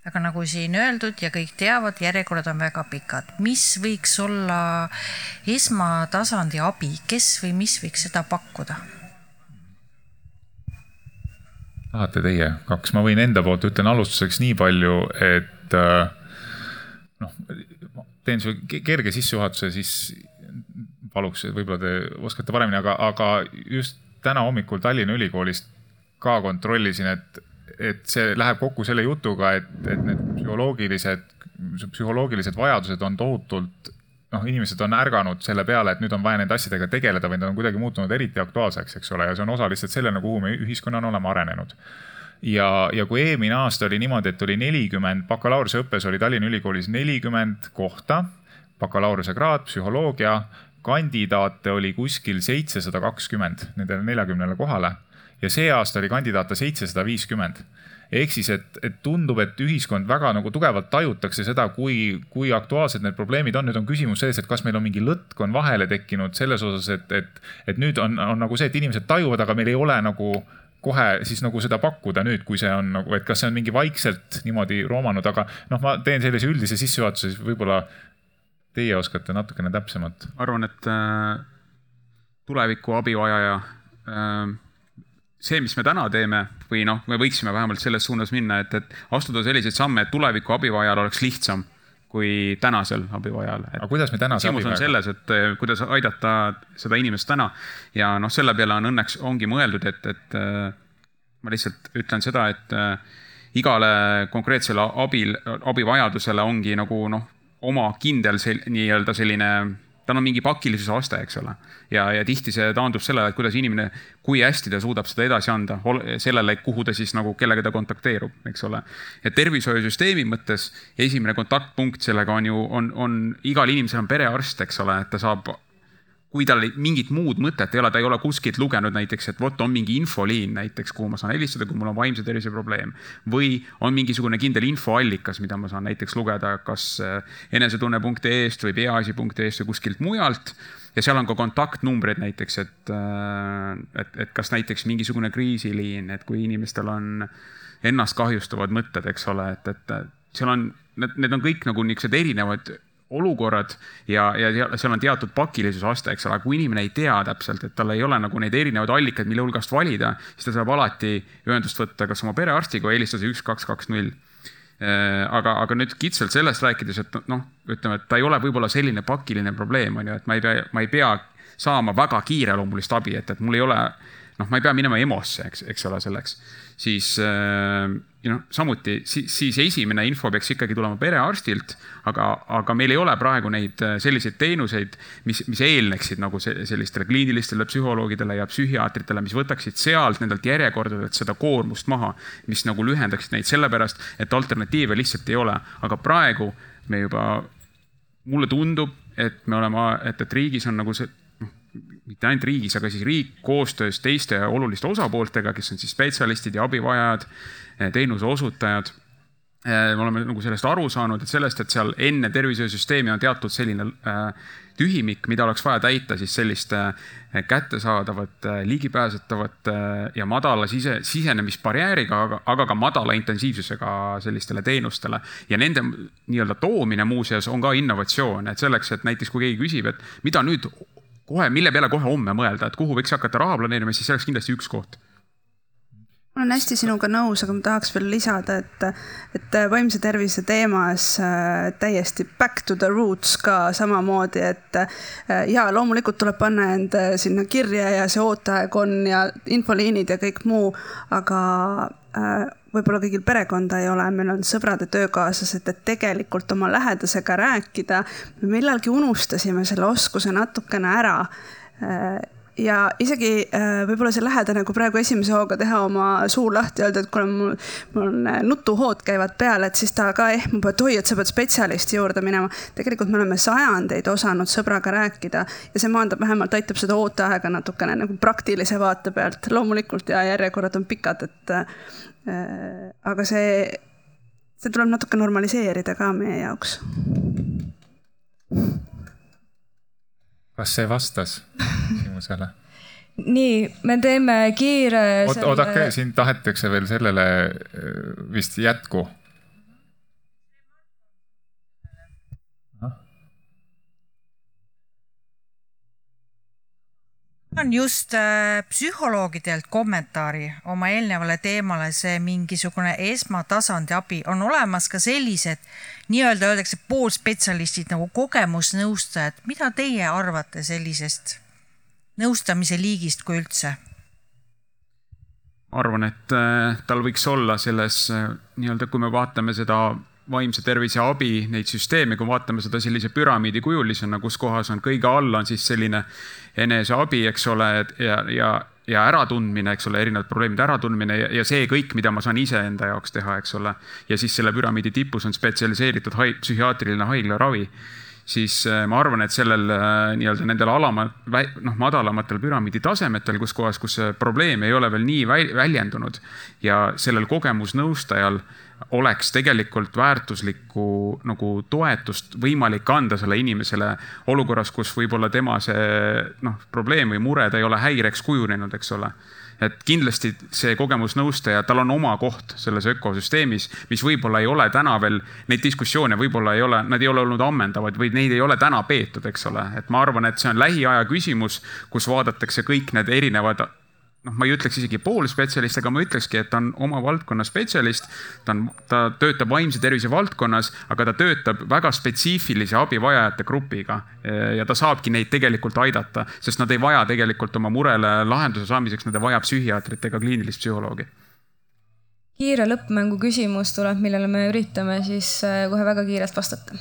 aga nagu siin öeldud ja kõik teavad, järjekorrad on väga pikad. mis võiks olla esmatasandi abi, kes või mis võiks seda pakkuda? tahate teie kaks, ma võin enda poolt ütlen alustuseks nii palju, et äh, noh, teen sulle kerge sissejuhatuse, siis paluks, võib-olla te oskate paremini, aga, aga just täna hommikul Tallinna Ülikoolist ka kontrollisin, et et see läheb kokku selle jutuga, et, et need psühholoogilised, psühholoogilised vajadused on tohutult noh, inimesed on ärganud selle peale, et nüüd on vaja nende asjadega tegeleda või nad on kuidagi muutunud eriti aktuaalseks, eks ole, ja see on osa lihtsalt sellele, kuhu me ühiskonnana oleme arenenud. ja, ja kui eelmine aasta oli niimoodi, et oli nelikümmend, bakalaureuseõppes oli Tallinna Ülikoolis nelikümmend kohta, bakalaureusekraad, psühholoogia, kandidaate oli kuskil seitsesada kakskümmend nendele neljakümnele kohale ja see aasta oli kandidaate seitsesada viiskümmend ehk siis, et, et tundub, et ühiskond väga nagu tugevalt tajutakse seda, kui, kui aktuaalsed need probleemid on. nüüd on küsimus selles, et kas meil on mingi lõtk on vahele tekkinud selles osas, et, et, et nüüd on, on nagu see, et inimesed tajuvad, aga meil ei ole nagu kohe siis nagu seda pakkuda nüüd, kui see on nagu, et kas see on mingi vaikselt niimoodi roomanud, aga noh, ma teen sellise üldise sissejuhatuse, siis võib-olla teie oskate natukene täpsemalt. arvan, et äh, tuleviku abivajaja äh, see, mis me täna teeme või noh, me võiksime vähemalt selles suunas minna, et, et astuda selliseid samme, et tuleviku abivajajal oleks lihtsam kui tänasel abivajajal. aga kuidas me tänase küsimus on selles, et eh, kuidas aidata seda inimest täna ja noh, selle peale on õnneks, ongi mõeldud, et, et eh, ma lihtsalt ütlen seda, et eh, igale konkreetsele abil, abivajadusele ongi nagu noh, oma kindel sel, nii-öelda selline tal on mingi pakilisuse aste, eks ole. ja, ja tihti see taandub sellele, et kuidas inimene, kui hästi ta suudab seda edasi anda, sellele, kuhu ta siis nagu, kellega ta kontakteerub, eks ole. ja tervishoiusüsteemi mõttes esimene kontaktpunkt sellega on ju, on, on igal inimesel on perearst, eks ole, et ta saab kui tal mingit muud mõtet ei ole, ta ei ole kuskilt lugenud näiteks, et vot on mingi infoliin näiteks, kuhu ma saan helistada, kui mul on vaimse tervise probleem. või on mingisugune kindel infoallikas, mida ma saan näiteks lugeda kas äh, enesetunne.ee-st või peaasi.ee-st või kuskilt mujalt. ja seal on ka kontaktnumbrid näiteks, et, äh, et, et kas näiteks mingisugune kriisiliin, et kui inimestel on ennast kahjustavad mõtted, eks ole, et, et seal on, need, need on kõik nagu niisugused erinevad olukorrad ja, ja seal on teatud pakilisuse aste, eks ole, kui inimene ei tea täpselt, et tal ei ole nagu neid erinevaid allikaid, mille hulgast valida, siis ta saab alati ühendust võtta kas oma perearstiga või helistada üks, kaks, kaks, null. Äh, aga, aga nüüd kitsalt sellest rääkides, et noh, ütleme, et ta ei ole võib-olla selline pakiline probleem, on ju, et ma ei pea, ma ei pea saama väga kiireloomulist abi, et, et mul ei ole, noh, ma ei pea minema EMO-sse, eks, eks ole, selleks siis noh, samuti siis, siis esimene info peaks ikkagi tulema perearstilt, aga, aga meil ei ole praegu neid äh, selliseid teenuseid, mis, mis eelneksid nagu sellistele kliinilistele psühholoogidele ja psühhiaatritele, mis võtaksid sealt nendelt järjekordadelt seda koormust maha, mis nagu lühendaksid neid sellepärast, et alternatiive lihtsalt ei ole, aga praegu me juba, mulle tundub, et me oleme, et, et riigis on nagu see mitte ainult riigis, aga siis riik koostöös teiste oluliste osapooltega, kes on siis spetsialistid ja abivajajad, eh, teenuse osutajad. Eh, me oleme nagu sellest aru saanud, et sellest, et seal enne tervishoiusüsteemi on teatud selline eh, tühimik, mida oleks vaja täita siis selliste kättesaadavate, ligipääsetavate ja madala sise, sisenemisbarjääriga, aga, aga ka madala intensiivsusega sellistele teenustele. ja nende nii-öelda toomine muuseas on ka innovatsioon, et selleks, et näiteks kui keegi küsib, et mida nüüd kohe, mille peale kohe homme mõelda, et kuhu võiks hakata raha planeerima, siis see oleks kindlasti üks koht. Ma olen hästi sinuga nõus, aga ma tahaks veel lisada, et, et vaimse tervise teemas äh, täiesti back to the roots ka samamoodi, et äh, ja loomulikult tuleb panna end äh, sinna kirja ja see ooteaeg on ja infoliinid ja kõik muu, aga võib-olla kõigil perekonda ei ole, meil on sõbrad ja töökaaslased, et tegelikult oma lähedasega rääkida. me millalgi unustasime selle oskuse natukene ära ja isegi võib-olla see lähedane, kui praegu esimese hooga teha oma suu lahti, öelda, et kuule, mul, mul on nutuhood käivad peal, et siis ta ka ehmub, et oi, et sa pead spetsialisti juurde minema. tegelikult me oleme sajandeid osanud sõbraga rääkida ja see maandab, vähemalt aitab seda ooteaega natukene nagu praktilise vaate pealt. loomulikult ja järjekorrad on pikad, et Äh, aga see, see tuleb natuke normaliseerida ka meie jaoks. Kas see vastas küsimusele? nii, me teeme kiire oodake, siin tahetakse veel sellele äh, vist jätku on just äh, psühholoogidelt kommentaari oma eelnevale teemale, see mingisugune esmatasandi abi, on olemas ka sellised nii-öelda öeldakse poolspetsialistid nagu kogemusnõustajad. mida teie arvate sellisest nõustamise liigist, kui üldse? ma arvan, et äh, tal võiks olla selles äh, nii-öelda, kui me vaatame seda vaimse tervise abi, neid süsteeme, kui vaatame seda sellise püramiidi kujulisena, kus kohas on kõige all on siis selline eneseabi, eks ole, ja, ja, ja äratundmine, eks ole, erinevad probleemide äratundmine ja, ja see kõik, mida ma saan iseenda jaoks teha, eks ole. ja siis selle püramiidi tipus on spetsialiseeritud haig, psühhiaatriline haiglaravi siis äh, ma arvan, et sellel äh, nii-öelda nendel alama, noh, madalamatel püramiidi tasemetel, kus kohas, kus see probleem ei ole veel nii väljendunud ja sellel kogemusnõustajal oleks tegelikult väärtuslikku nagu toetust võimalik anda sellele inimesele olukorras, kus võib-olla tema see noh, probleem või mure, ta ei ole häireks kujunenud, eks ole. Et kindlasti see kogemusnõustaja, tal on oma koht selles ökosüsteemis, mis võib-olla ei ole täna veel, neid diskussioone võib-olla ei ole, nad ei ole olnud ammendavad või neid ei ole täna peetud, eks ole. et ma arvan, et see on lähiaja küsimus, kus vaadatakse kõik need erinevad noh, ma ei ütleks isegi poolspetsialist, aga ma ütlekski, et ta on oma valdkonna spetsialist. ta on, ta töötab vaimse tervise valdkonnas, aga ta töötab väga spetsiifilise abivajajate grupiga. ja ta saabki neid tegelikult aidata, sest nad ei vaja tegelikult oma murele lahenduse saamiseks, nad ei vaja psühhiaatrit ega kliinilist psühholoogi kiire lõppmängu küsimus tuleb, millele me üritame siis äh, kohe väga kiirelt vastata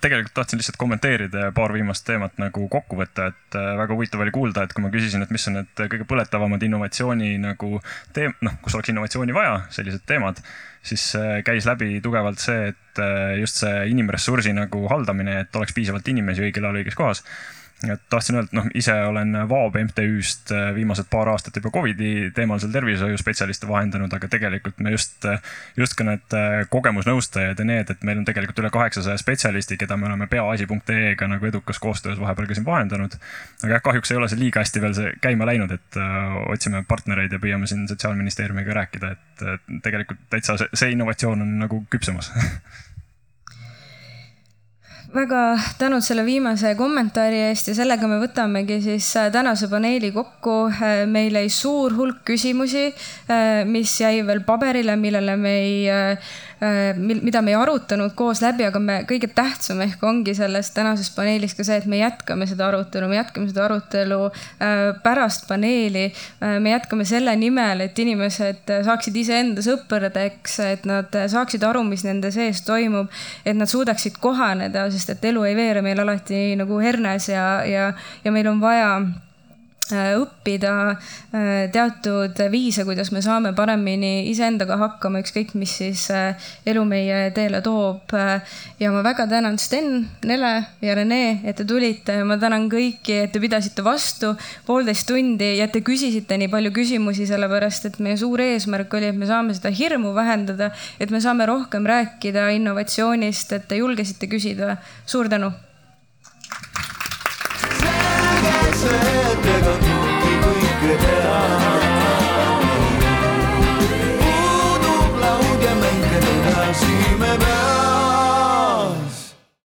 tegelikult tahtsin lihtsalt kommenteerida ja paar viimast teemat nagu kokku võtta, et äh, väga huvitav oli kuulda, et kui ma küsisin, et mis on need kõige põletavamad innovatsiooni nagu teem-, noh, kus oleks innovatsiooni vaja, sellised teemad, siis äh, käis läbi tugevalt see, et äh, just see inimressursi nagu haldamine, et oleks piisavalt inimesi õigel ajal õiges kohas et tahtsin öelda, et noh, ise olen Vaab MTÜ-st äh, viimased paar aastat juba Covidi teemal seal tervishoiuspetsialiste vahendanud, aga tegelikult me just, just ka need äh, kogemusnõustajad ja need, et meil on tegelikult üle kaheksasaja spetsialisti, keda me oleme peaasi.ee-ga nagu edukas koostöös vahepeal ka siin vahendanud. aga jah, kahjuks ei ole see liiga hästi veel see käima läinud, et otsime partnereid ja püüame siin Sotsiaalministeeriumiga rääkida, et tegelikult täitsa see, see innovatsioon on nagu küpsemas [laughs] väga tänud selle viimase kommentaari eest ja sellega me võtamegi siis äh, tänase paneeli kokku. Äh, meil jäi suur hulk küsimusi, äh, mis jäi veel paberile, millele me ei mida me ei arutanud koos läbi, aga me kõige tähtsam ehk ongi selles tänases paneelis ka see, et me jätkame seda arutelu, me jätkame seda arutelu äh, pärast paneeli. Äh, me jätkame selle nimel, et inimesed saaksid iseenda sõpradeks, et nad saaksid aru, mis nende sees toimub, et nad suudaksid kohaneda, sest et elu ei veere meil alati nagu hernes ja, ja, ja meil on vaja Äh, õppida äh, teatud viise, kuidas me saame paremini iseendaga hakkama, ükskõik mis siis äh, elu meie teele toob. ja ma väga tänan Sten, Nele ja Rene, et te tulite. ma tänan kõiki, et te pidasite vastu poolteist tundi ja et te küsisite nii palju küsimusi, sellepärast et meie suur eesmärk oli, et me saame seda hirmu vähendada, et me saame rohkem rääkida innovatsioonist, et te julgesite küsida. suur tänu äge see, et ega tundi kõike teha.